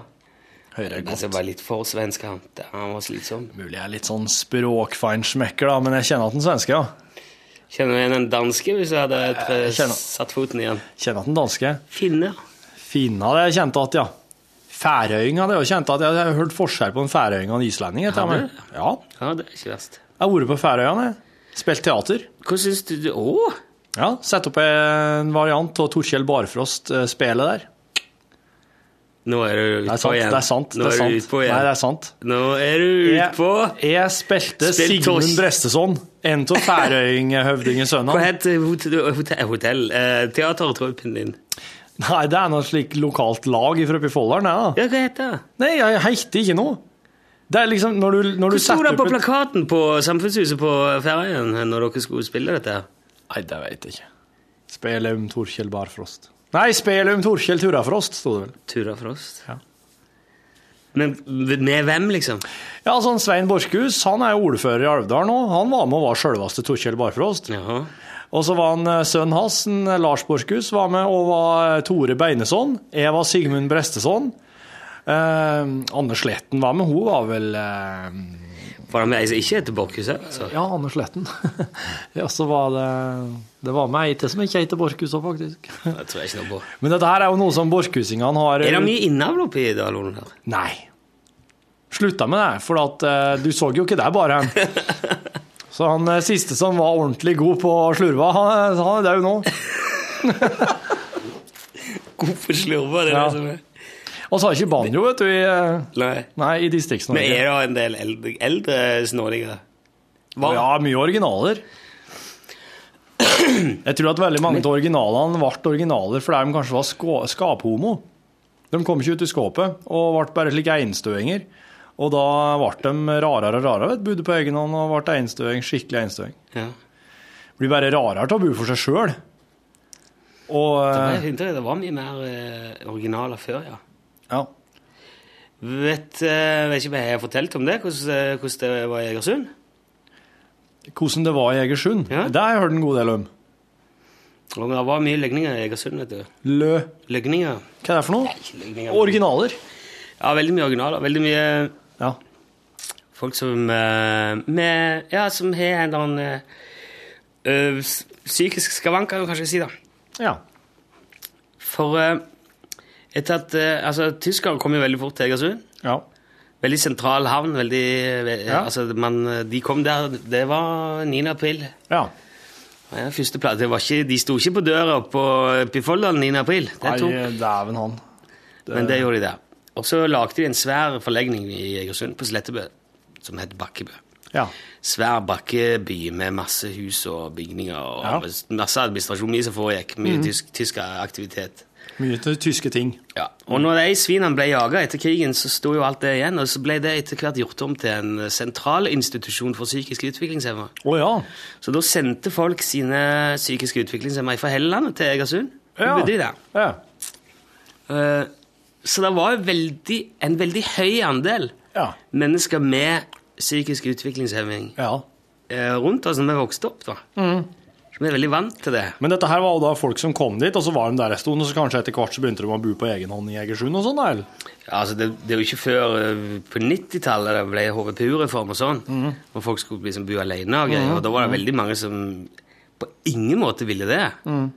Hører jeg Altså, godt. bare litt for svensk, han. Han var slitsom. Mulig jeg er litt sånn språkfeinschmecker, da, men jeg kjenner at den svenske, ja. Kjenner du igjen en danske hvis jeg hadde Jeg kjenner- satt foten igjen? Kjenner at den danske. Finne. Finne hadde jeg kjent at, ja. Færøying hadde jeg jo kjent at jeg har hørt forskjell på en færøying og en islending. du? Ja, Ja, det er ikke verst. jeg har vært på Færøyene. Spilt teater. Hva syns du du- Å! Ja, Sett opp en variant av Torkjell Barfrost-spelet der. Nå er du er sant. igjen. det er sant, Nå er du ute du igjen. Nei, det er sant. Nå er du ute på jeg spilte Spilt Sigmund Bresteson, en av færøyinghøvdingens Hva sønner. heter hotell, hotell, hotell eh, teatertruppen din? Nei, det er noe slik lokalt lag fra oppi Folldalen, det, da. Ja, hva heter det? Nei, jeg heter ikke noe. Det er liksom når du, når du Hva sto det på plakaten på Samfunnshuset på Færøyene når dere skulle spille dette? Nei, det vet jeg ikke. Spille om Torkjell Barfrost. Nei, Spelum Torkjell Turafrost, sto det vel. Tura Frost? Ja. Men med hvem, liksom? Ja, sånn Svein Borchhus, han er jo ordfører i Alvdal nå. Han var med og var sjølveste Torkjell Barfrost. Jaha. Og så var han eh, sønnen hans, eh, Lars Borchhus, var med og var eh, Tore Beineson. Jeg var Sigmund Bresteson. Eh, Anne Sletten var med, hun var vel eh, Var han med ei som ikke heter Borchhus? Altså? Ja, Anders Sletten. *laughs* ja, så var det Det var med ei til som ikke heter Borchhus òg, faktisk. Det tror jeg ikke noe på. Men dette her er jo noe som borchhusingene har Er det mye innavl oppi Dalolen her? Nei. Slutta med det, for at, uh, du så jo ikke det bare. *laughs* Så han eh, siste som var ordentlig god på slurva, han, han er død nå. *laughs* God på slurva, det er Ja. det som er. Og så har ikke banjo, vet du, i, eh, Nei. nei, i Men Distrikts-Norge. er det en del eldre, eldre snålinger? Hva? Ja, mye originaler. Jeg tror at veldig mange av originalene ble originaler fordi de kanskje var skaphomo. De kom ikke ut i skåpet og ble bare slike einstøinger. Og da ble de rarere og rarere. vet du, Bodde på egen hånd og ble einstøing, skikkelig einstøing. Ja. Blir bare rarere til å bo for seg sjøl. Det eh, jeg det var mye mer eh, originaler før, ja. Ja. Vet, eh, vet ikke om jeg har fortalt om det, hvordan, eh, hvordan det var i Egersund? Hvordan det var i Egersund, Ja. det har jeg hørt en god del om. Og det var mye løgninger i Egersund, vet du. Lø. Løgninger. Hva er det for noe? Nei. Originaler. Ja, veldig mye originaler. Veldig mye Ja. folk som eh, med, Ja, som har en eller annen ø, psykisk skavank, kan du kanskje si, da. ja. For etter at eh, Altså, Tyskland kom jo veldig fort til Egersund. Ja. Veldig sentral havn. veldig... Ja. Altså, man, de kom der Det var 9. april. ja. Ja, første det ikke, de sto ikke på døra på, Folldalen 9. april. Det Nei, tok, dæven han. men det gjorde de der. Og så lagde de en svær forlegning i Egersund, på Slettebø, som het Bakkebø. Ja. Svær bakkeby med masse hus og bygninger og Ja. Masse administrasjon. Mye som foregikk. Mye tysk, tysk aktivitet. Mye til tyske ting. Ja. Og når de svinene ble jaga etter krigen, så sto jo alt det igjen. Og så ble det etter hvert gjort om til en sentral institusjon for psykisk utviklingshemma. Å ja. Så da sendte folk sine psykiske utviklingshemma fra Helleland til Egersund. Ja. de der. ja. Uh, Så det var veldig, en veldig høy andel Ja. mennesker med psykisk utviklingshemming ja. eh, rundt oss når vi vokste opp. da. Vi er veldig vant til det. Men dette her var jo da folk som kom dit, og så var de der en stund, og så kanskje etter hvert så begynte de å bo på egen hånd i Egersund og sånn, eller? Ja, altså det, det er jo ikke før eh, på 90-tallet det ble HVPU-reform og sånn, og folk skulle liksom bo alene og greier, og da var det veldig mange som på ingen måte ville det. Eh,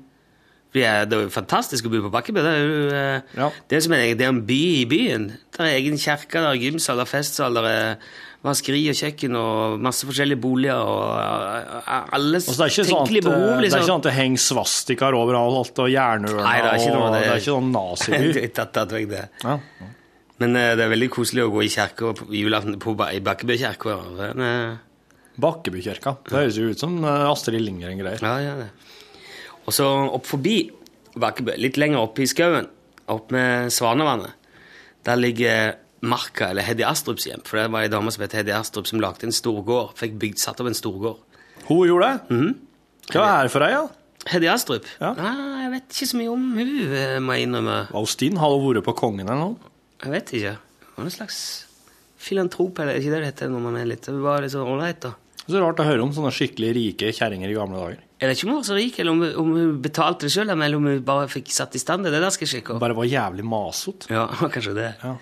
det er jo fantastisk å bo på Bakkebø. Det er jo eh, Ja. det er som en, det er en by i byen. Det er egen kirke, det er gymsal, det er festsal, det er vaskeri og kjøkken og masse forskjellige boliger og alles alle Altså, det er sånn tenkelige behov, det er liksom. ikke sånn at det henger svastikaer overalt, og jernørner, Nei, det er ikke noe det. det er ikke sånn naziby. *laughs* Tatt, tatt vekk det. Ja. Men uh, det er veldig koselig å gå i kirka julaften på, i Bakkebø kirke. Eh, Bakkebykirka. Det høres jo ut som eh, Astrid Lindgren-greier. Ja, ja, det. Og så opp forbi Bakkebø, litt lenger oppe i skauen, opp med Svanevannet, der ligger Marka, eller Heddy Astrups hjem. For det var ei dame som het Heddy Astrup, som lagde en storgård. Fikk bygd, satt opp en storgård. Hun gjorde det? Hva er det for ei, da? Heddy Astrup? Ja. Nei, jeg vet ikke så mye om hun, eh, må jeg innrømme. Austin har? Hun vært på Kongen eller noe? Jeg vet ikke. Hun er en slags filantrop, eller er ikke det det heter når man er litt Det var litt sånn ålreit, da. Så rart å høre om sånne skikkelig rike kjerringer i gamle dager. Jeg vet ikke om hun var så rik, eller om, om hun betalte det sjøl, eller om hun bare fikk satt i stand det. Det der skal jeg sjekke opp. Bare var jævlig masete. Ja, *laughs* kanskje det. Ja.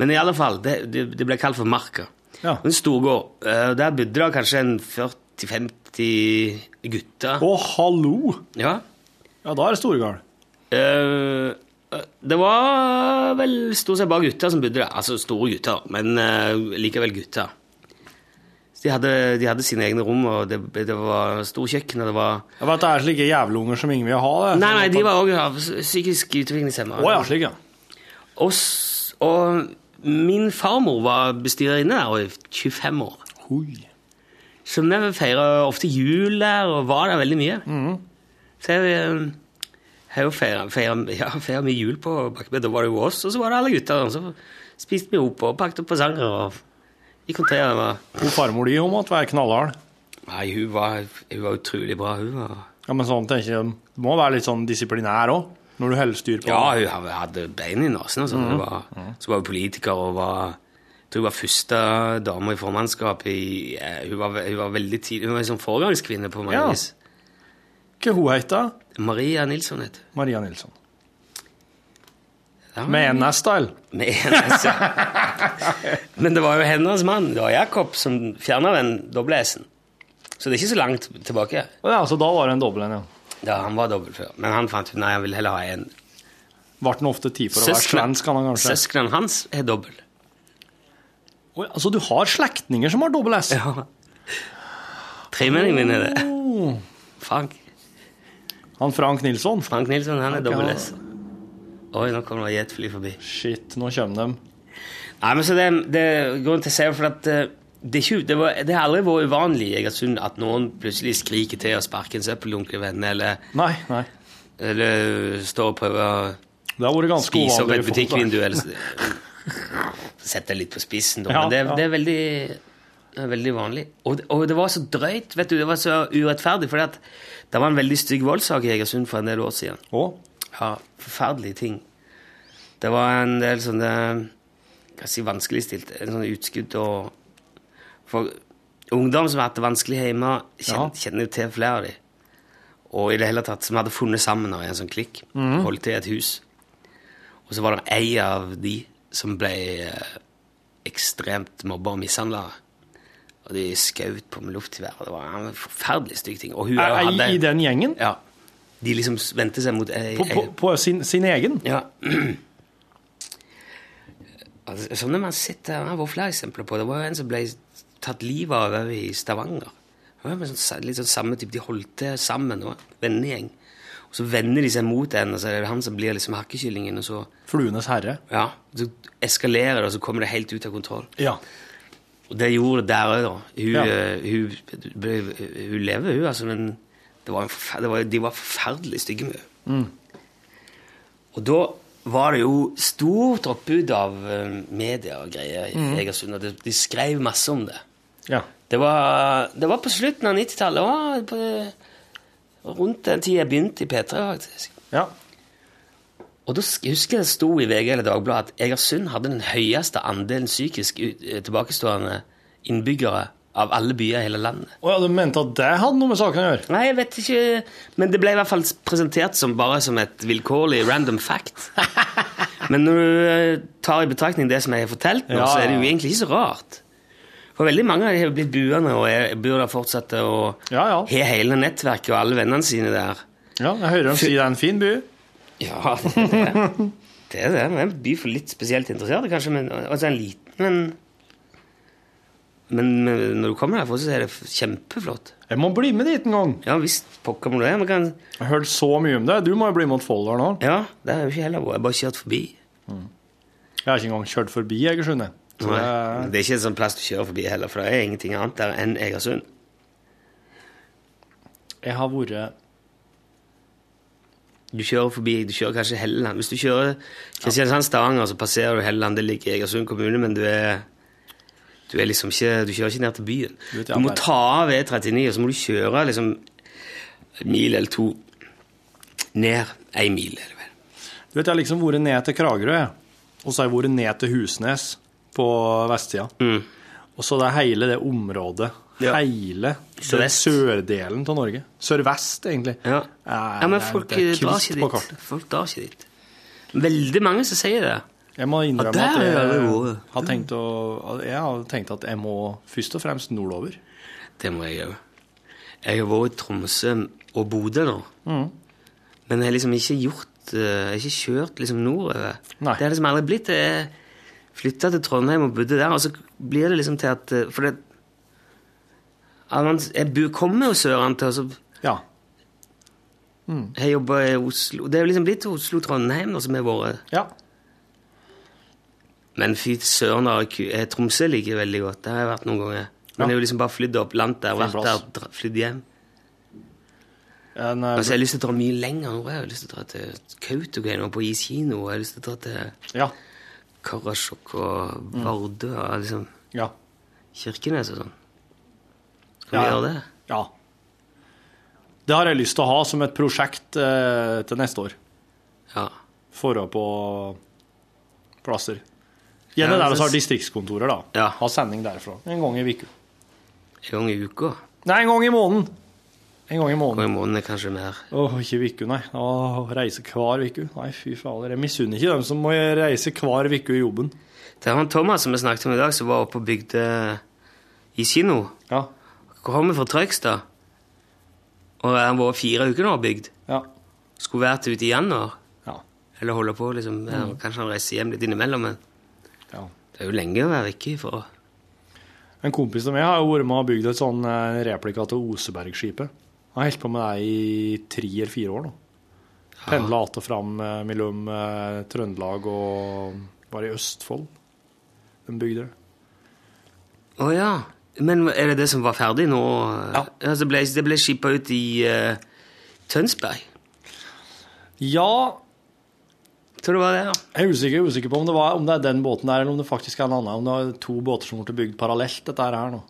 Men i alle fall, det, det, det ble kalt for Marka. Ja. En storgård. Eh, Der bodde det kanskje en 40-50 gutter. Å, hallo! Ja. Ja, da er det storgård. Uh, det var vel stort sett bare gutter som bodde der. Altså store gutter, men uh, likevel gutter. De hadde, de hadde sine egne rom, og det, det var stor kjøkken, og det var Jeg vet det er slike jævlunger som ingen vil ha. det. Nei, nei, de var òg psykisk utviklingshemma. Oh, ja, slik, ja. Og, og min farmor var bestyrerinne der i 25 år. Hui. Så vi feira ofte jul der, og var der veldig mye. Så jeg eh, har jo feira mye jul på Bakkebø. Da var det jo oss, og så var det alle gutta. Og så spiste vi opp og pakket opp og gikk der. Det var- Hun farmor di hun måtte være knallhard. Nei, hun var, hun var utrolig bra. Hun var Ja, men sånn tenker jeg, Du må være litt sånn disiplinær òg, når du holder styr på Ja, hun hadde- bein i nesen. og Mm. Var- Så var hun politiker og var jeg tror hun var første dame i formannskapet i eh, Hun var, hun var veldig tidlig Hun var en sånn foregangskvinne på mange Ja. vis. Hva hun heter Maria Nilsson heter hun. Maria Nilsson. Ja, Med NS-style. Med NS, ja. *laughs* Men det var jo hennes mann, det var Jakob, som fjerna den doble S-en. Så det er ikke så langt tilbake. Ja, så da var det en dobbel en, ja. Ja, Han var dobbelt før, men han fant ut nei, han ville heller ha en. Ble han ofte tid for å være svensk, han kanskje? Søsknene hans er dobbel. Oi, altså, du har slektninger som har dobbel S? Ja. Tremenningen min er det. Oh. Frank. Han Frank Nilsson? Frank Nilsson, han er Ok, dobbel. S. Oi, nå kommer det jetfly forbi. Shit, nå kommer de. Nei, men så det, det Grunnen til å si det, for at eh, det, er ikke, det, var, det har aldri vært uvanlig i Egersund at noen plutselig skriker til og sparker en søppeldunk til vennene, eller, Nei, nei. eller står og prøver å spise opp et butikkvindu, eller *laughs* *laughs* Sette litt på spissen, da. Ja, men det, ja. det er veldig veldig vanlig. Og, og det var så drøyt, vet du, det var så urettferdig, for det var en veldig stygg voldssak i Egersund for en del år siden. Å? Ja, forferdelige ting. Det var en del sånne hva si, vanskeligstilte, en sånn utskudd og For ungdom som har hatt det vanskelig hjemme, kjenner, Ja. kjenner jo til flere av dem. Og i det hele tatt som hadde funnet sammen av en sånn klikk. Mm. Holdt til i et hus. Og så var det ei av de som ble eh, ekstremt mobba og mishandla. Og de skjøt på med luftgevær. Det var en forferdelig stygg ting. Og hun Er- er hadde I den gjengen? Ja. De liksom vendte seg mot ei, På, på, på sin, sin egen? ja. *clears throat* altså, sånne man sitter, Det var flere eksempler på. Det var en som ble tatt livet av også i Stavanger. Det var sånn, litt sånn samme type, De holdt til sammen, og vennegjeng. Og så vender de seg mot en, og så er det han som blir liksom hakkekyllingen. Og så, Fluenes herre? ja, så eskalerer det, og så kommer det helt ut av kontroll. Ja. Og det gjorde det der òg, da. Hun, Ja. hun, hun, hun lever, hun, altså, men det var det var, de var forferdelig stygge med henne. Og da var det jo stort oppbud av eh, media og greier i Egersund, og de, de skrev masse om det. Ja. Det var, det var på slutten av 90-tallet, det rundt den tida jeg begynte i P3, faktisk. ja. Og da husker jeg det sto i VG eller Dagbladet at Egersund hadde den høyeste andelen psykisk eh, tilbakestående innbyggere av alle byer i hele landet. Å ja, du mente at det hadde noe med saken å gjøre? Nei, jeg vet ikke, men det ble i hvert fall presentert som bare som et vilkårlig random fact. *laughs* Men når du eh, tar i betraktning det som jeg har fortalt nå, Ja, så er det jo egentlig ikke så rart. For veldig mange av de har blitt buende og er, bor der fortsatt og Ja, ja. har hele nettverket og alle vennene sine der. Ja, jeg hører dem si det er en fin by. Ja, *laughs* det er det. Det er det. En by for litt spesielt interesserte, kanskje. Men, altså en liten, men, men men når du kommer derfra, så er det kjempeflott. Jeg må bli med dit en gang. Ja visst, pokker må du det. Kan, Jeg har hørt så mye om det. Du må jo bli med til Folldal nå. ja, det jeg jo ikke heller vært. Jeg har bare kjørt forbi. Jeg har ikke engang kjørt forbi jeg. Så Nei, det det er ikke en sånn plass du kjører forbi heller, for det er ingenting annet der enn Egersund. Jeg har vært Du kjører forbi, du kjører kanskje Helleland. Hvis du kjører Kristiansand-Stavanger, så passerer du Helleland. Det ligger i Egersund kommune, men du er du er liksom ikke, du kjører ikke ned til byen. Du Du må ta av E39, og så må du kjøre liksom en mil eller to ned ei mil. eller vel. Du vet, jeg har liksom vært ned til Kragerø, og så har jeg vært ned til Husnes på vestsida. Mm. Og så det er hele det området hele det sørdelen av Norge. Sørvest, egentlig. Ja. er, ja, men er- folk er eh, drar ikke dit. Folk drar ikke dit. Veldig mange som sier det. Jeg må innrømme Ja, at jeg jeg har, tenkt å, jeg har tenkt at jeg må først og fremst nordover. Det må jeg òg. Jeg har vært i Tromsø og Bodø nå. Mm. Men jeg har liksom ikke gjort eh, Jeg har ikke kjørt liksom nordover. Nei. Det har liksom aldri blitt det. Flytta til Trondheim og bodde der, og så blir det liksom til at eh, For det Jeg kommer jo søren og så Ja. Jeg jobber i Oslo Det er jo liksom blitt Oslo-Trondheim som har vært. ja. Men fy søren, Tromsø liker jeg veldig godt. Det har jeg vært noen ganger. Men Ja. jeg har jo liksom bare flydd opp landet der, vært der, flydd hjem. En, Altså, jeg har lyst til å dra mye lenger nå. Jeg har lyst til å dra til Kautokeino på Is kino. Jeg har lyst til å dra til ja. Karasjok og Vardø og liksom Ja. Kirkenes og sånn. Skal vi Ja, gjøre det? Ja. Det har jeg lyst til å ha som et prosjekt eh, til neste år. Ja. Forå på plasser. Gjerne der vi har distriktskontorer, da. Ja. Ha sending derfra. En gang i uka. En gang i uka. Nei, en gang i måneden. En gang i måneden. En gang i måneden er kanskje mer. Åh, ikke uke, nei. Åh, reise hver uke. Nei, fy fader. Jeg misunner ikke dem som må reise hver uke i jobben. Det er han Thomas som vi snakket om i dag, som var oppe og bygde i kino. Ja. Kommer fra Trøgstad. Og han var fire uker nå og bygd. Ja. Skulle vært ute i januar. Ja. Eller holde på, liksom. Mm. Kanskje han reiser hjem litt innimellom, men ja. det er jo lenge å være vekke fra. En kompis av meg har jo vært med og bygd et sånn eh, replika til Osebergskipet. Han har holdt på med det i tre eller fire år nå. Pendla att og fram eh, mellom eh, Trøndelag og var i Østfold. De bygde det. Å ja. Men er det det som var ferdig nå? Ja. Altså, ble, det ble skippa ut i uh, Tønsberg? Ja, Tror det var det, ja. jeg er usikker, usikker på om det, var, om det er den båten der, eller om det faktisk er en annen. Om det er to båter som ble bygd parallelt, dette her nå.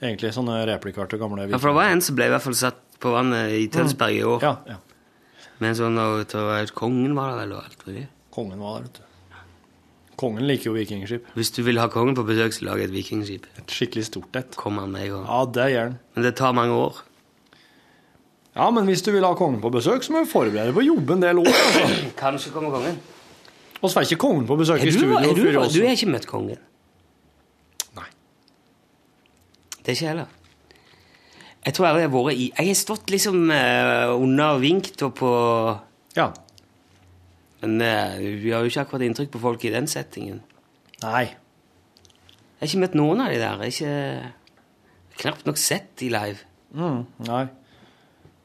Egentlig sånne replikker til gamle ja. For det var en som ble i hvert fall satt på vannet i Tønsberg i år. Ja, ja. Men sånn og, Kongen var der vel og alt mulig. Kongen var der, vet du. Kongen liker jo vikingskip. Hvis du vil ha kongen på besøk, så lag et vikingskip. Et skikkelig stort et. Kommer han med i gang. Ja, det gjør han. Men det tar mange år. Ja, men hvis du vil ha kongen på besøk, så må du forberede deg på å jobbe en del år. Altså. *coughs* Kanskje kommer kongen. Så er ikke kongen på besøk Er i du, studio. er du, før du, også. har ikke møtt kongen? Nei. Det er ikke jeg heller. Jeg tror jeg har vært i Jeg har stått liksom uh, under vinkt og på Ja. Men uh, vi har jo ikke akkurat inntrykk på folk i den settingen. Nei. Jeg har ikke møtt noen av de der. Jeg har ikke knapt nok sett de live. Mm, nei.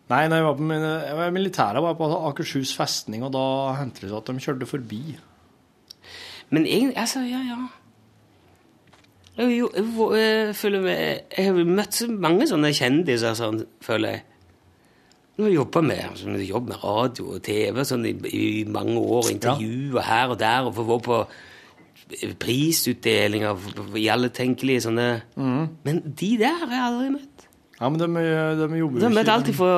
Nei, når jeg var på jeg var i militæret, var jeg på Akershus festning, og da hendte det seg at de kjørte forbi. Men egentlig Altså, ja, ja. Jo- jeg, føler meg Jeg har møtt så mange sånne kjendiser, sånn, føler jeg. Nå jobber med, sånn, jobb med radio og TV sånn, i, i mange år. Intervjuer her og der, og får på prisutdelinger i alle tenkelige sånne Men de der har jeg aldri møtt. Ja, men de, de jobber jo har møtt alt fra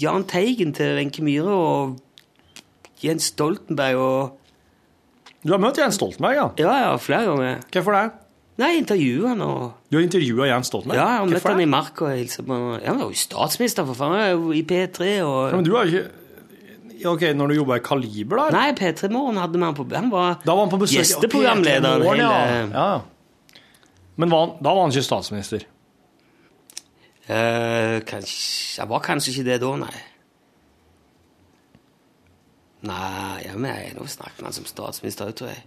Jahn Teigen til Wenche Myhre og Jens Stoltenberg og Du har møtt Jens Stoltenberg, ja? Ja, ja, flere ganger. Hvorfor det? Nei, intervjua han og Du har intervjua Jens Stoltenberg? Ja, jeg har møtt han i Mark og hilsa på. Ja, han var jo statsminister, for faen. Jeg I P3 og Ja, men du har ikke OK, når du jobba i Kaliber, da? Nei, P3 Morgen hadde vi han på Han var Da var han på besøk gjesteprogramlederen P3 Morgen, hele ja. ja. Men var han, da var han ikke statsminister? Uh, kanskje, Jeg var kanskje ikke det da, nei. Nei, ja, men jeg, nå snakker han som statsminister, tror jeg.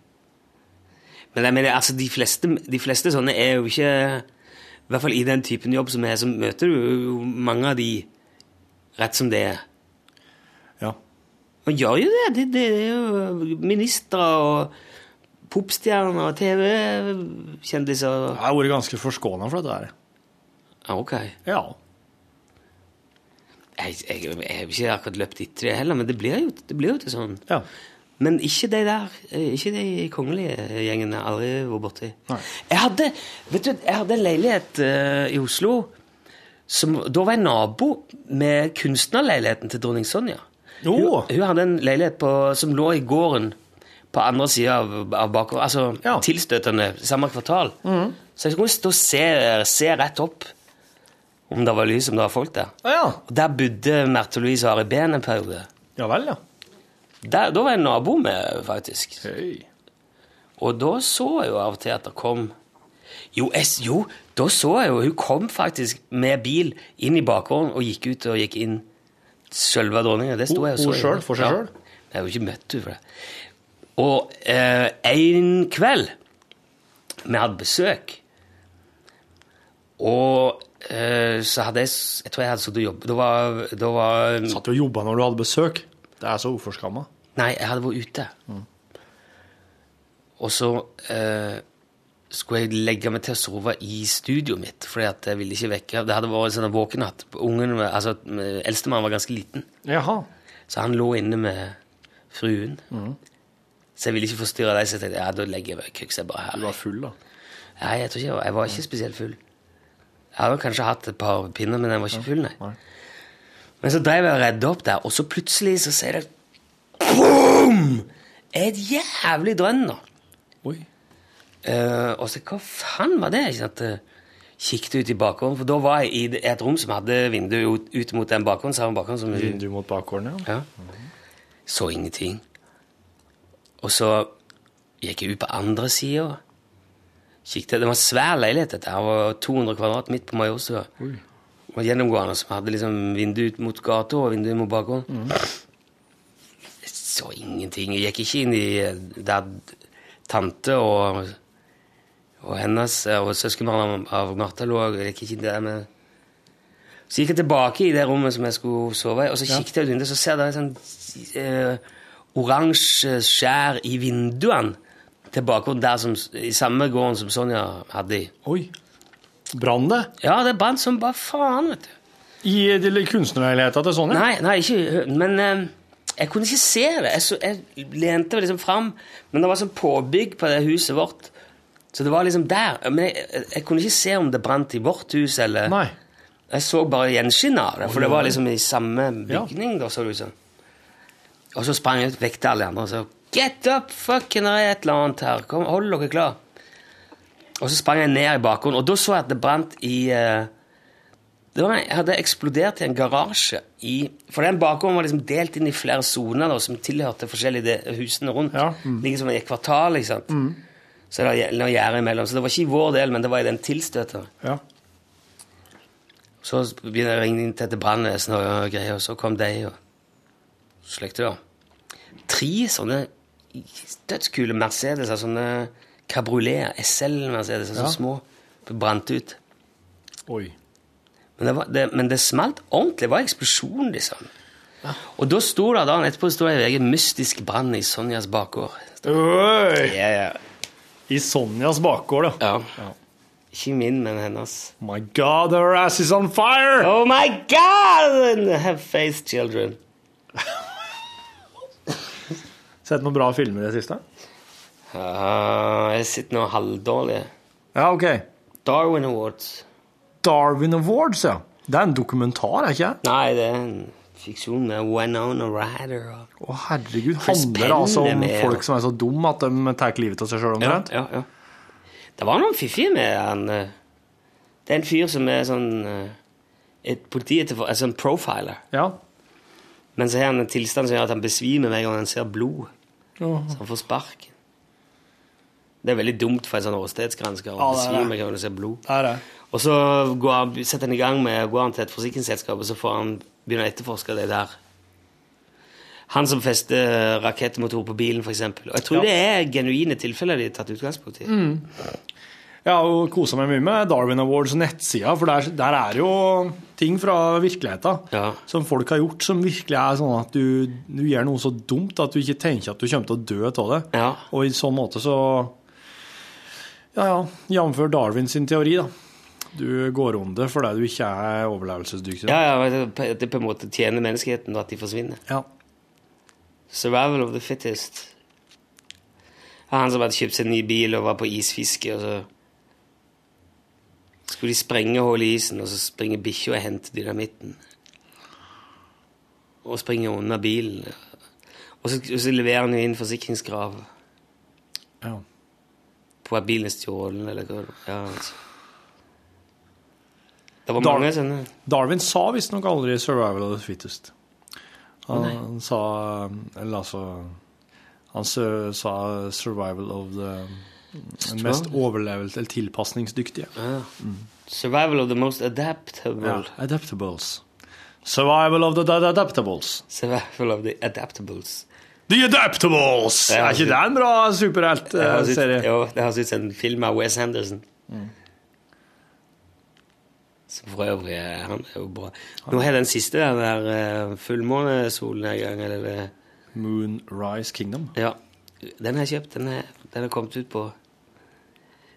Men jeg mener, altså, de fleste, de fleste sånne er jo ikke I hvert fall i den typen jobb som er, så møter du jo mange av de rett som det er. Ja. Man gjør jo det. Det, det er jo ministre og popstjerner og TV-kjendiser. Jeg har vært ganske forskåna for dette her. Ok. Ja. Jeg, jeg, jeg har ikke akkurat løpt etter det heller, men det blir jo, det blir jo til sånn. Ja. Men ikke de der, eh, ikke de kongelige gjengene. Aldri vært borti. Jeg hadde, vet du, jeg hadde en leilighet uh, i Oslo som Da var jeg nabo med kunstnerleiligheten til dronning Sonja. Oh. Hun, hun hadde en leilighet på, som lå i gården på andre sida av, av bakover. Altså Ja. Tilstøtende, samme kvartal. Så jeg skulle stå og se, se rett opp om det var lys, om det var folk der. Ah, ja. Og Der bodde Märtha Louise og Ari Behn en periode. ja vel, ja. Der, da var jeg nabo med, faktisk. Hey. Og da så jeg jo av og til at det kom Jo, jeg, jo da så jeg jo Hun kom faktisk med bil inn i bakgården og gikk ut og gikk inn selve dronninga. Det sto jeg og så. hun sjøl? for seg Ja. selv? Jeg har jo ikke møtt henne for det. Og eh, en kveld Vi hadde besøk. Og eh, så hadde jeg Jeg tror jeg hadde sittet og jobbet Da var, da var Satt du og jobba når du hadde besøk? Det er så uforskamma. Nei, jeg hadde vært ute. Og så eh, skulle jeg legge meg til å sove i studioet mitt, fordi at jeg ville ikke vekke Det hadde vært sånn våkenatt. Ungen, altså, Eldstemann var ganske liten, Jaha. så han lå inne med fruen. Så jeg ville ikke forstyrre deg, så jeg tenkte ja, da legger jeg kukser bare her. Du var full, da. Nei, jeg tror ikke jeg var, jeg var ikke spesielt full. Jeg hadde kanskje hatt et par pinner, men jeg var ikke full, nei. Nei. Men så drev jeg og redde opp der, og så plutselig så sier det BOOM! Et jævlig drønn nå. Oi. Uh, og så hva faen var det? Ikke sant? Jeg Kikket ut i bakgården, for da var jeg i et rom som hadde vindu ut, ut mot den bakgården. Så bakgården som Vindu mot bakgården, ja. ja. Så ingenting. Og så gikk jeg ut på andre sida. Det var en svær leilighet. dette. Det var 200 kvadrat midt på Majorstua. Og gjennomgående som hadde liksom vindu ut mot gata og vindu mot bakgården. Mm. Jeg så ingenting. Jeg gikk ikke inn i eh, der tante og, og hennes eh, og søskenbarna av Martha lå. Jeg gikk ikke inn der med Så gikk jeg tilbake i det rommet som jeg skulle sove i, og så kikket jeg ut vinduet, så ser jeg sånn eh, oransje skjær i vinduene til bakgården der som, i samme gården som Sonja hadde i. Oi. Brann det? Ja, det brant som bare faen, vet du. I kunstnerleiligheta til Sonja? Nei, nei, ikke Men eh, jeg kunne ikke se det. Jeg, så, jeg lente meg liksom fram, men det var sånn påbygg på det huset vårt. Så det var liksom der. Men jeg, jeg, kunne ikke se om det brant i vårt hus, eller Nei. Jeg så bare gjenskinnet av det, for det var liksom i samme Ja. bygning. da, så det ut som. Og så sprang jeg ut, vekte alle andre og sa Get up, fucking, det er et eller annet her. Kom, hold dere klar. Og så sprang jeg ned i bakgrunnen, og da så jeg at det brant i eh, det var, hadde eksplodert i en garasje i For den bakgrunnen var liksom delt inn i flere soner da, som tilhørte forskjellige husene rundt. Ja, mm. Liksom i et kvartal, ikke sant. Så det var noe gjerde imellom. Så det var ikke i vår del, men det var i den tilstøtende. Ja. Så begynner jeg å ringe inn til brannvesenet og greier, og så kom de og slekte det. Tre sånne dødskule Mercedeser, sånne Cabriolet SL Mercedes, så Ja. små, brant ut. Oi. Men det, var, det, men det smalt ordentlig. Det var eksplosjon, liksom. Og da sto det dagen etterpå sto det i VG 'Mystisk brann i Sonjas bakgård'. Oi. Yeah, yeah. I Sonjas bakgård, ja. ja. Ikke min, men hennes. My God, her ass is on fire! Oh my God! Have faith, children. *laughs* Sett noen bra filmer i det siste? Ja, jeg sitter nå halvdårlig. Ja, ok. Darwin Awards. Darwin Awards, ja. Det er en dokumentar, er ikke det? Nei, det er en fiksjon med Winona Ryder. og- Å, herregud. Handler det altså om med, folk som er så dumme at de tar livet av seg sjøl, Ja, omtrent? ja, ja. Det var noen fiffige med han. eh, Det er en fyr som er sånn et et politietterfor... Altså en profiler. Ja. Men så har han en tilstand som gjør at han besvimer hver gang han ser blod. Ja. Så han får sparken. Det er veldig dumt for en sånn åstedsgransker å Ja, besvime med en gang ser blod. Det er det. Og så går setter han i gang med går han til et forsikringsselskap, og så får han begynne å etterforske det der. Han som fester rakettmotor på bilen, f.eks. Og jeg tror Ja. det er genuine tilfeller de har tatt utgangspunkt i. Jeg har jo kosa meg mye med Darwin Awards nettsida, for der, der er jo ting fra virkeligheten Ja. som folk har gjort, som virkelig er sånn at du, du gjør noe så dumt at du ikke tenker at du kommer til å dø av det. Ja. Og i sånn måte så Ja, ja, jf. Darwin sin teori, da. Du går under fordi du ikke er overlevelsesdyktig. Ja, ja, det, på en måte tjener menneskeheten at de forsvinner. Ja. Survival of the fittest. Han som hadde kjøpt seg en ny bil og var på isfiske, og så skulle de sprenge hull i isen, og så springer bikkja og henter dynamitten. Og springer under bilen. Og så, og så leverer han jo inn forsikringskrav ja. På er bilen stjålet, eller hva det ja, altså. Det var Dar- mange sånne. Darwin sa visstnok aldri 'survival of the fittest'. Han, oh, sa Eller altså Han sa 'survival of the den mest overlevelse eller tilpasningsdyktige'. Ja. Survival of the most adaptable. Ja, adaptables. Survival of the adaptables. Survival of the adaptables. The Adaptables! Er ikke det en bra superheltserie? Jo, det høres ut som en film av Wes Henderson. Mm. Som for øvrig han er jo bra. Nå har den siste den der uh, fullmånesolnedgang, eller Moonrise Kingdom. Ja. Den har jeg kjøpt. Den er, den er kommet ut på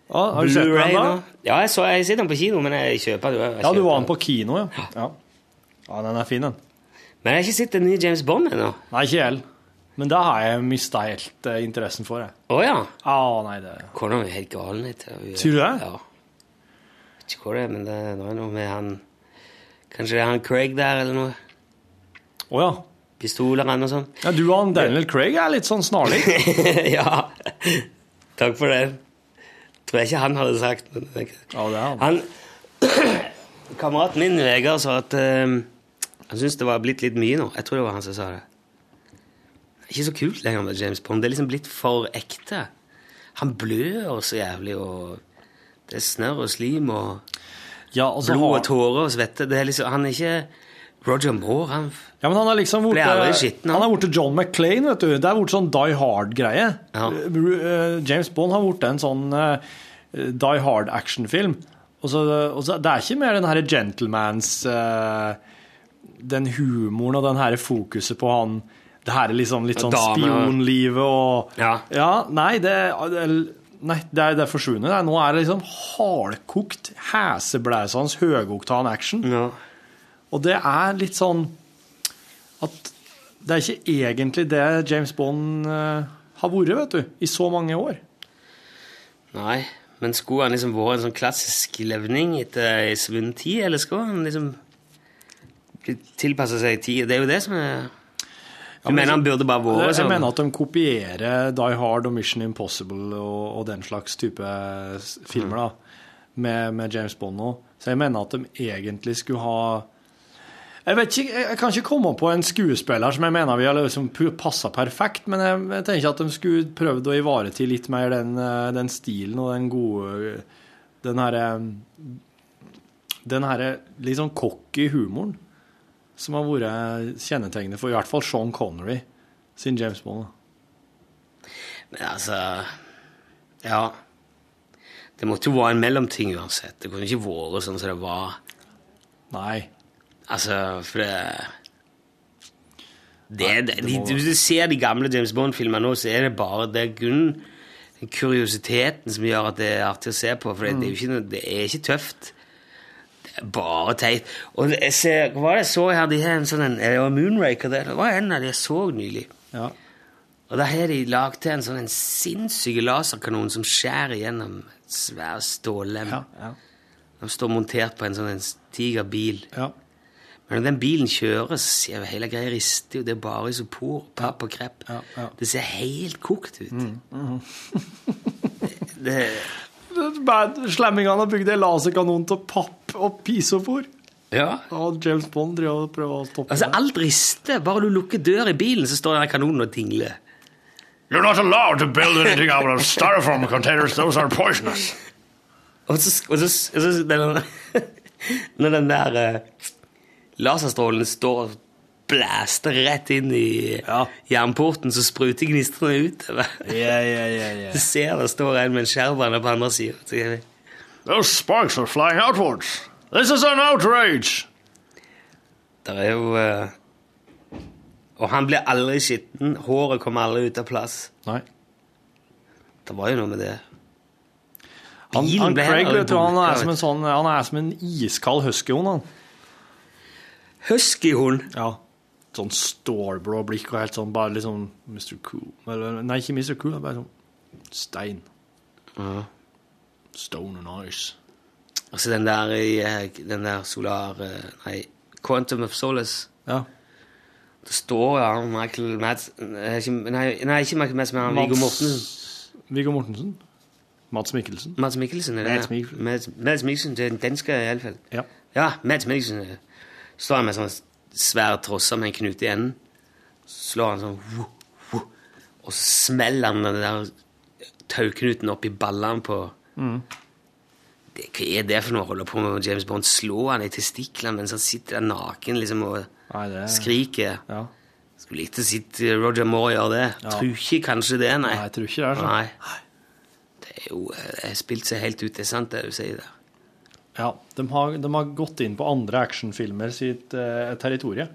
Ja, har du sett den da? Ja, jeg, så, jeg har den på kino, men jeg kjøper den. Ja, du var den på kino, ja. ja. Ja, den er fin, den. Men jeg har ikke sett den nye James Bond ennå. Nei, ikke jeg heller. Men da har jeg mista helt uh, interessen for, det. Å ja. Ah, nei, det Kona mi er helt gal. Sier du det? Ja. Vet ikke hva det er, men det, det er noe med han Kanskje det er han Craig der, eller noe? Å ja. Pistoler og sånn. ja. Du og han Daniel Craig er litt sånn snarlig. *laughs* ja. Takk for det. Tror jeg ikke han hadde sagt. Men Ja, det er han. han *clears throat* Kameraten min Vegard sa at uh, han syntes det var blitt litt mye nå. Jeg tror det var han som sa det. Ikke så kult lenger med James Bond. Det er liksom blitt for ekte. Han blør så jævlig, og det er snørr og slim og Ja, altså, blod og tårer og svette. Det er liksom, han er ikke Roger Moore. Han Ja, men han er liksom borte Han er borte John McClane, vet du. Det er borte sånn Die Hard-greie. Ja. Eh, James Bond har borte en sånn uh, Die Hard-actionfilm. Og så, og så, det er ikke mer den herre gentlemans uh, Den humoren og den herre fokuset på han Det her er liksom litt sånn Damer. spionlivet og Ja. nei, det, Nei, det er, det er forsvunnet. Nå er det liksom hardkokt, heseblæsende, høyoktan action. Ja. Og det er litt sånn at det er ikke egentlig det James Bond eh, har vært, vet du, i så mange år. Nei, men skulle han liksom vært en sånn klassisk levning etter ei svunnen tid, eller skulle han liksom tilpasse seg tid? Det er jo det som er Du men mener han burde bare vært Jeg sånn? mener at de kopierer Die Hard og Mission Impossible og, og den slags type filmer da, med, med James Bond nå. Så jeg mener at de egentlig skulle ha jeg vet ikke, jeg jeg kan ikke komme på en skuespiller som jeg mener vi har liksom passa perfekt, men jeg, jeg tenker at de skulle prøvd å ivareta litt mer den, eh, den stilen og den gode Den herre Den herre litt sånn cocky humoren som har vært kjennetegnet for i hvert fall Sean Connery sin James Bond. Men altså Ja. Det måtte jo være en mellomting uansett. Det kunne ikke vært sånn som det var. Nei. Altså, for det det, det, de, Hvis du ser de gamle James Bond-filmene nå, så er det bare det kun kuriositeten som gjør at det er artig å se på. For det, det, er jo ikke, det er ikke tøft. Det bare teit. Og jeg ser, hva var det jeg så her? De har en sånn en, det Moonraker der. Det var en av de jeg så nylig. Ja. Og da har de lagd til en sånn en sinnssyk laserkanon som skjærer gjennom et svær stållem. Ja, ja. De står montert på en sånn en diger bil. ja. Men når den bilen kjører, så ser jo hele greia rister jo. Det er bare isopor, papp og krepp. Ja, ja. Det ser helt kokt ut. Mm, det, Bad Slemmingene har bygd en laserkanon til papp og pisofor. ja. Og James Bond driver og prøver å stoppe Altså, alt rister. Bare du lukker døra i bilen, så står den kanonen og tingler. You're not allowed to build anything out of styrofoam containers. Those are poisonous. Og så, og så, og så den, *laughs* Når den der uh, laserstrålen står og blæster rett inn i Ja. jernporten, så spruter gnistrene utover. Ja, ja, ja, ja. Du ser det står en med en skjærbane på andre sida. Those sparks are flying outwards. This is an outrage. Det er jo uh... Og han blir aldri skitten. Håret kommer aldri ut av plass. Nei. Det var jo noe med det. Han, han Craig, vet du, han er som en sånn Han er som en iskald huskyhund, han. Huskyhund. Ja. Sånn stålblå blikk og helt sånn bare litt sånn Mr. Cool. Eller, nei, ikke Mr. Cool, bare sånn stein. Stone and ice. Altså den der eh, Den der solar eh, Nei, Quantum of Solace. Ja. Det står ja Michael Mads eh, nei, nei, ikke Michael Mads, men Viggo Mortensen. Viggo Mortensen. Mads Mikkelsen. Mads Mikkelsen, er det Mads? Mikkelsen. Mads, Mads Mikkelsen, det er den danske iallfall. Ja. Ja, Mads Mikkelsen. Står han med sånn svær trosse med en knute i enden. Så Slår han sånn wu, wu, Og så smeller han den der tauknuten opp i ballene på Mm. det, Hva er det for noe å holde på med James Bond? slår han i testiklene mens han sitter der naken liksom og Nei, det skriker? Ja. Skulle likt å sitte Roger Moore gjøre det. Ja. Tror ikke kanskje det, nei. Nei, jeg tror ikke det sånn. Nei. Det er jo det Jeg har spilt seg helt ut, det er sant det du sier der. Ja, de har, de har gått inn på andre actionfilmer sitt eh, territorie.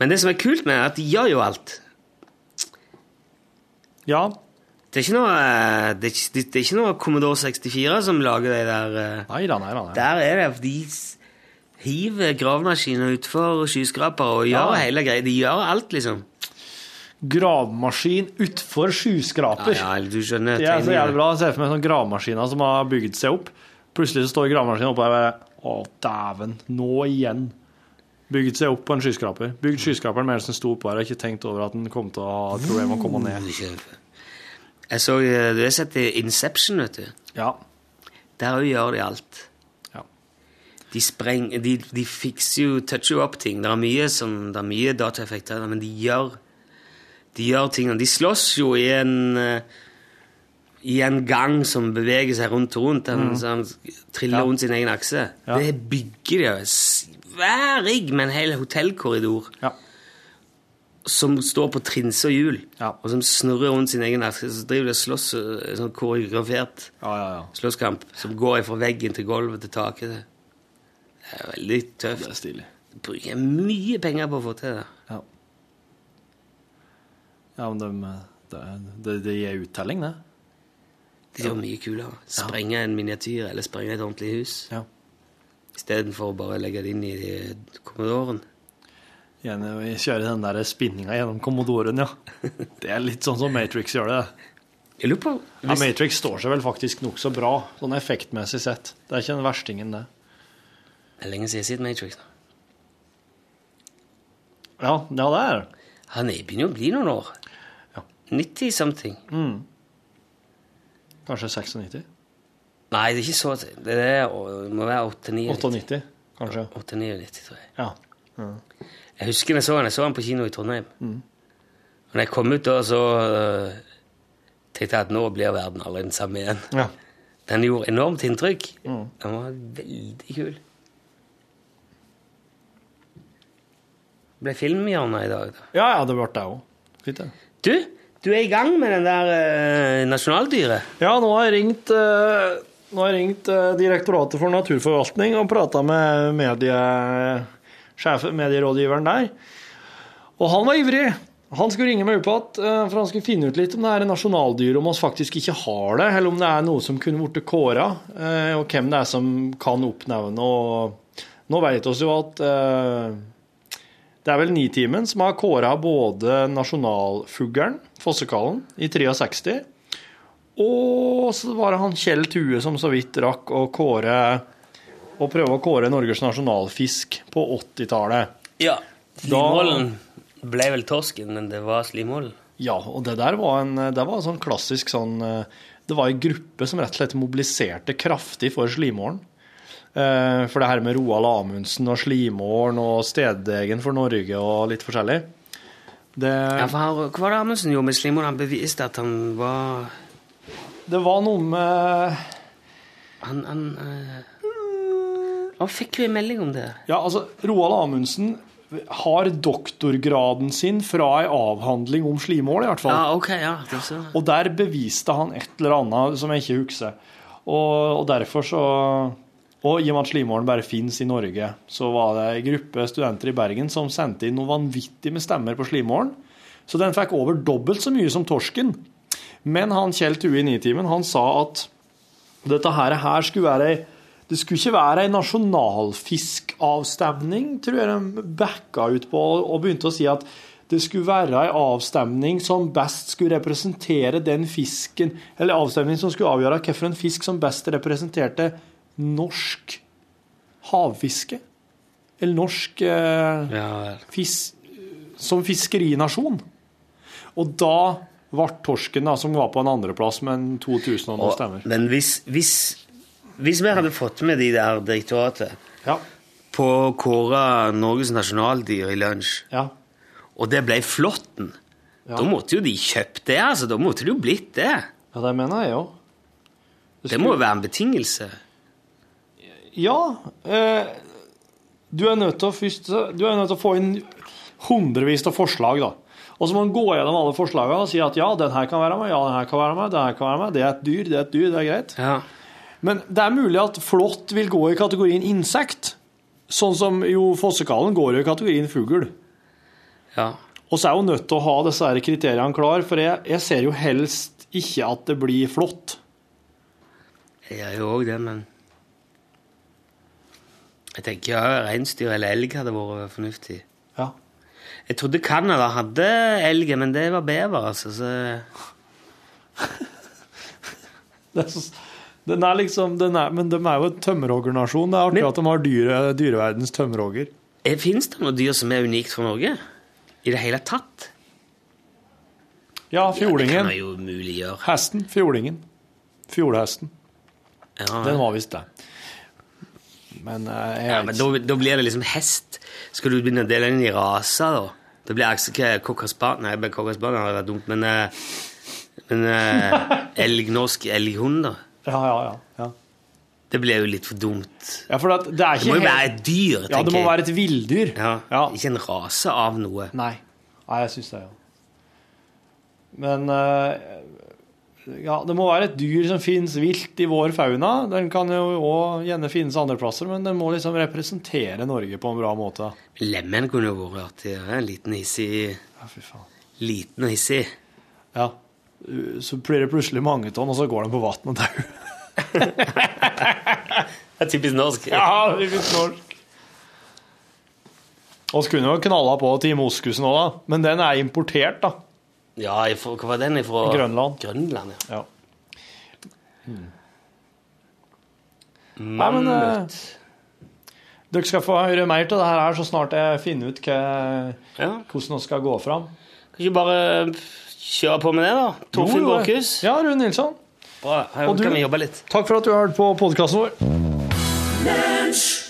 Men det som er kult med det, er at de gjør jo alt. Ja. Det er ikke noe, eh, det er, det er ikke noe Commodore 64 som lager de der eh, Nei da, nei da. Der er det De hiver gravemaskiner utfor skyskrapere og gjør Ja. hele greia. De gjør alt, liksom. Gravemaskin utfor skyskraper. Ja, ja, du skjønner Det er så jævlig bra. Jeg ser for meg sånne gravemaskiner som har bygd seg opp. Plutselig så står gravemaskinen oppe der og bare Å, dæven. Nå igjen. Bygd seg opp på en skyskraper. Bygd skyskraperen mens den sto oppå her og ikke tenkt over at den kom til å ha et problem med å komme ned. Jeg så, eh, Du har sett Inception, vet du. Ja. Der òg gjør de alt. Ja. De, spreng, de, de fikser jo, toucher jo opp ting. Det er mye, sånn, det er mye dataeffekter, men de gjør, de gjør tingene. De slåss jo i en eh, i en gang som beveger seg rundt og rundt. Den, Mm. så han triller Ja. rundt sin egen akse. Ja. Det bygger de. Svær rigg med en hel hotellkorridor Ja. som står på trinse og hjul, Ja. og som snurrer rundt sin egen akse. Så driver de og slåss eh, sånn koreografert Ja, ja, ja. slåsskamp som går fra veggen til gulvet til taket. Det er veldig tøft. Det er stilig. Det bruker mye penger på å få til det. Ja. Ja, men det, det, det gir uttelling, det. Det gjør mye kulere. Sprenge en miniatyr eller sprenge et ordentlig hus. Ja. Istedenfor å bare legge det inn i kommodoren. Gjerne vi kjører den der spinninga gjennom Commodoren, ja. *laughs* Det er litt sånn som Matrix gjør det. Jeg lurer på Ja, Matrix står seg vel faktisk nokså bra, sånn effektmessig sett. Det er ikke den verstingen, det. Det er lenge siden jeg har sett Matrix. nå. Ja, ja det er det. Han begynner begynner å bli noen år. Ja. 90 something. Mm. Kanskje 96? Nei, det er ikke så Det, er, det må være 98. 98, kanskje. 98, tror jeg. Ja. Mm. Jeg husker jeg så han, jeg så han på kino i Trondheim. Mm. Og når jeg kom ut da, så uh, tenkte jeg at nå blir verden aldri den samme igjen. Ja. Den gjorde enormt inntrykk. Mm. Den var veldig kul. Det ble filmhjørne i dag, da. Ja, ja, det ble det òg. Fint, det. Du, du er i gang med den der øh, nasjonaldyret. Ja, nå har jeg ringt, eh, nå har jeg ringt eh, Direktoratet for naturforvaltning og prata med medie, sjef, medierådgiveren der. Og han var ivrig. Han skulle ringe meg opp igjen, eh, for han skulle finne ut litt om det her nasjonaldyret, om vi faktisk ikke har det, eller om det er noe som kunne blitt kåra, eh, og hvem det er som kan oppnevne. Og nå vet vi jo at eh, det er vel Nitimen som har kåra både nasjonalfuglen, fossekallen, i 63, og så var det han Kjell Tue som så vidt rakk å kåre å prøve å kåre Norges nasjonalfisk på 80-tallet. Ja. Slimålen ble vel torsken, men det var slimålen. Ja, og det der var en, det var en sånn klassisk sånn eh, Det var en gruppe som rett og slett mobiliserte kraftig for slimålen. Eh, For det her med Roald Amundsen og slimålen og stedegen for Norge og litt forskjellig. Det, Ja, for Hva var det Amundsen gjorde med slimålen? Han beviste at han var det var noe med Han, han øh, Han fikk jo en melding om det. Ja, altså, Roald Amundsen har doktorgraden sin fra ei avhandling om slimål, i hvert fall. Ja, ok, ja. Og der beviste han et eller annet som jeg ikke husker. Og, og derfor så Og i og med at slimålen bare finnes i Norge, så var det en gruppe studenter i Bergen som sendte inn noe vanvittig med stemmer på slimålen. Så den fikk over dobbelt så mye som torsken. Men han Kjell Tue i Nitimen, han sa at dette her, her skulle være det skulle ikke være ei nasjonalfiskavstemning, tror jeg de backa ut på, og begynte å si at det skulle være ei avstemning som best skulle representere den fisken Eller avstemning som skulle avgjøre hvilken fisk som best representerte norsk havfiske. Eller norsk eh, Ja, fis, som fiskerinasjon. Og da Varttorsken, da, som var på en andreplass med en 2000 og noen stemmer. men hvis, hvis, hvis vi hadde fått med de der direktoratet Ja. på å kåre Norges nasjonaldyr i lunsj, Ja. og det ble flåtten, Ja. da måtte jo de kjøpt det, altså. Da måtte det jo blitt det. ja, det mener jeg òg. Det må jo være en betingelse. Ja. Eh, du er nødt til å først Du er nødt til å få inn hundrevis av forslag, da. Og så må man gå gjennom alle forslagene og si at ja, den her kan være med, ja, den her kan være med, den her kan være med. Det er et dyr, det er et dyr, det er greit. Ja. Men det er mulig at flått vil gå i kategorien insekt. Sånn som jo fossekallen går jo i kategorien fugl. ja. Og så er hun nødt til å ha disse her kriteriene klar, for jeg, jeg ser jo helst ikke at det blir flått. Jeg gjør jo òg det, men Jeg tenker ja, reinsdyr eller elg hadde vært fornuftig. Ja. Jeg trodde Canada hadde elg, men det var bever, altså. Så *laughs* Det er så, den er liksom, den er, men de er jo en tømmerhoggernasjon. Det er artig Men- at de har dyre, dyreverdens tømmerhogger. Fins det noe dyr som er unikt for Norge? I det hele tatt? Ja, Det kan fjordingen. man jo mulig gjøre. Hesten. Fjordingen. Fjordhesten. Ja, Den var visst det. Men eh, ja, men da, da blir det liksom hest. Skal du begynne å dele den i raser, da? Det blir ikke cockaspan Nei, cockaspan hadde vært dumt, men, eh, men eh, *laughs* elg, norsk elghund, da? Ja, ja, ja. ja. Det blir jo litt for dumt. ja for det, det Det må jo være et dyr, Ja, det må jeg. være et villdyr. Ja, Ja. Ikke en rase av noe. Nei. Nei, jeg syns det, ja. Men eh, ja, det må være et dyr som finnes vilt i vår fauna. Den kan jo òg gjerne finnes andre plasser, men den må liksom representere Norge på en bra måte. Lemen kunne jo vært artig. ja, En liten hissig Ja, fy faen. Liten og hissig. Ja. Så blir det plutselig mange tonn, og så går den på vann og dauer. *laughs* Det er typisk norsk. Ja, er norsk. Så kunne jo knalla på til moskusen òg, da. Men den er importert, da. Ja, ifra, hva var den ifra? Grønland. Grønland, ja. Ja. Nei, men eh, dere skal få høre mer til det her så snart jeg finner ut hva, Ja. hvordan vi skal gå fram. Kan ikke bare kjøre på med det, da? Torfinn. Borchhus. Ja, Rune Nilsson. Bra. Her Og du? kan vi jobbe litt. Takk for at du har hørt på podkasten vår. Lunsj!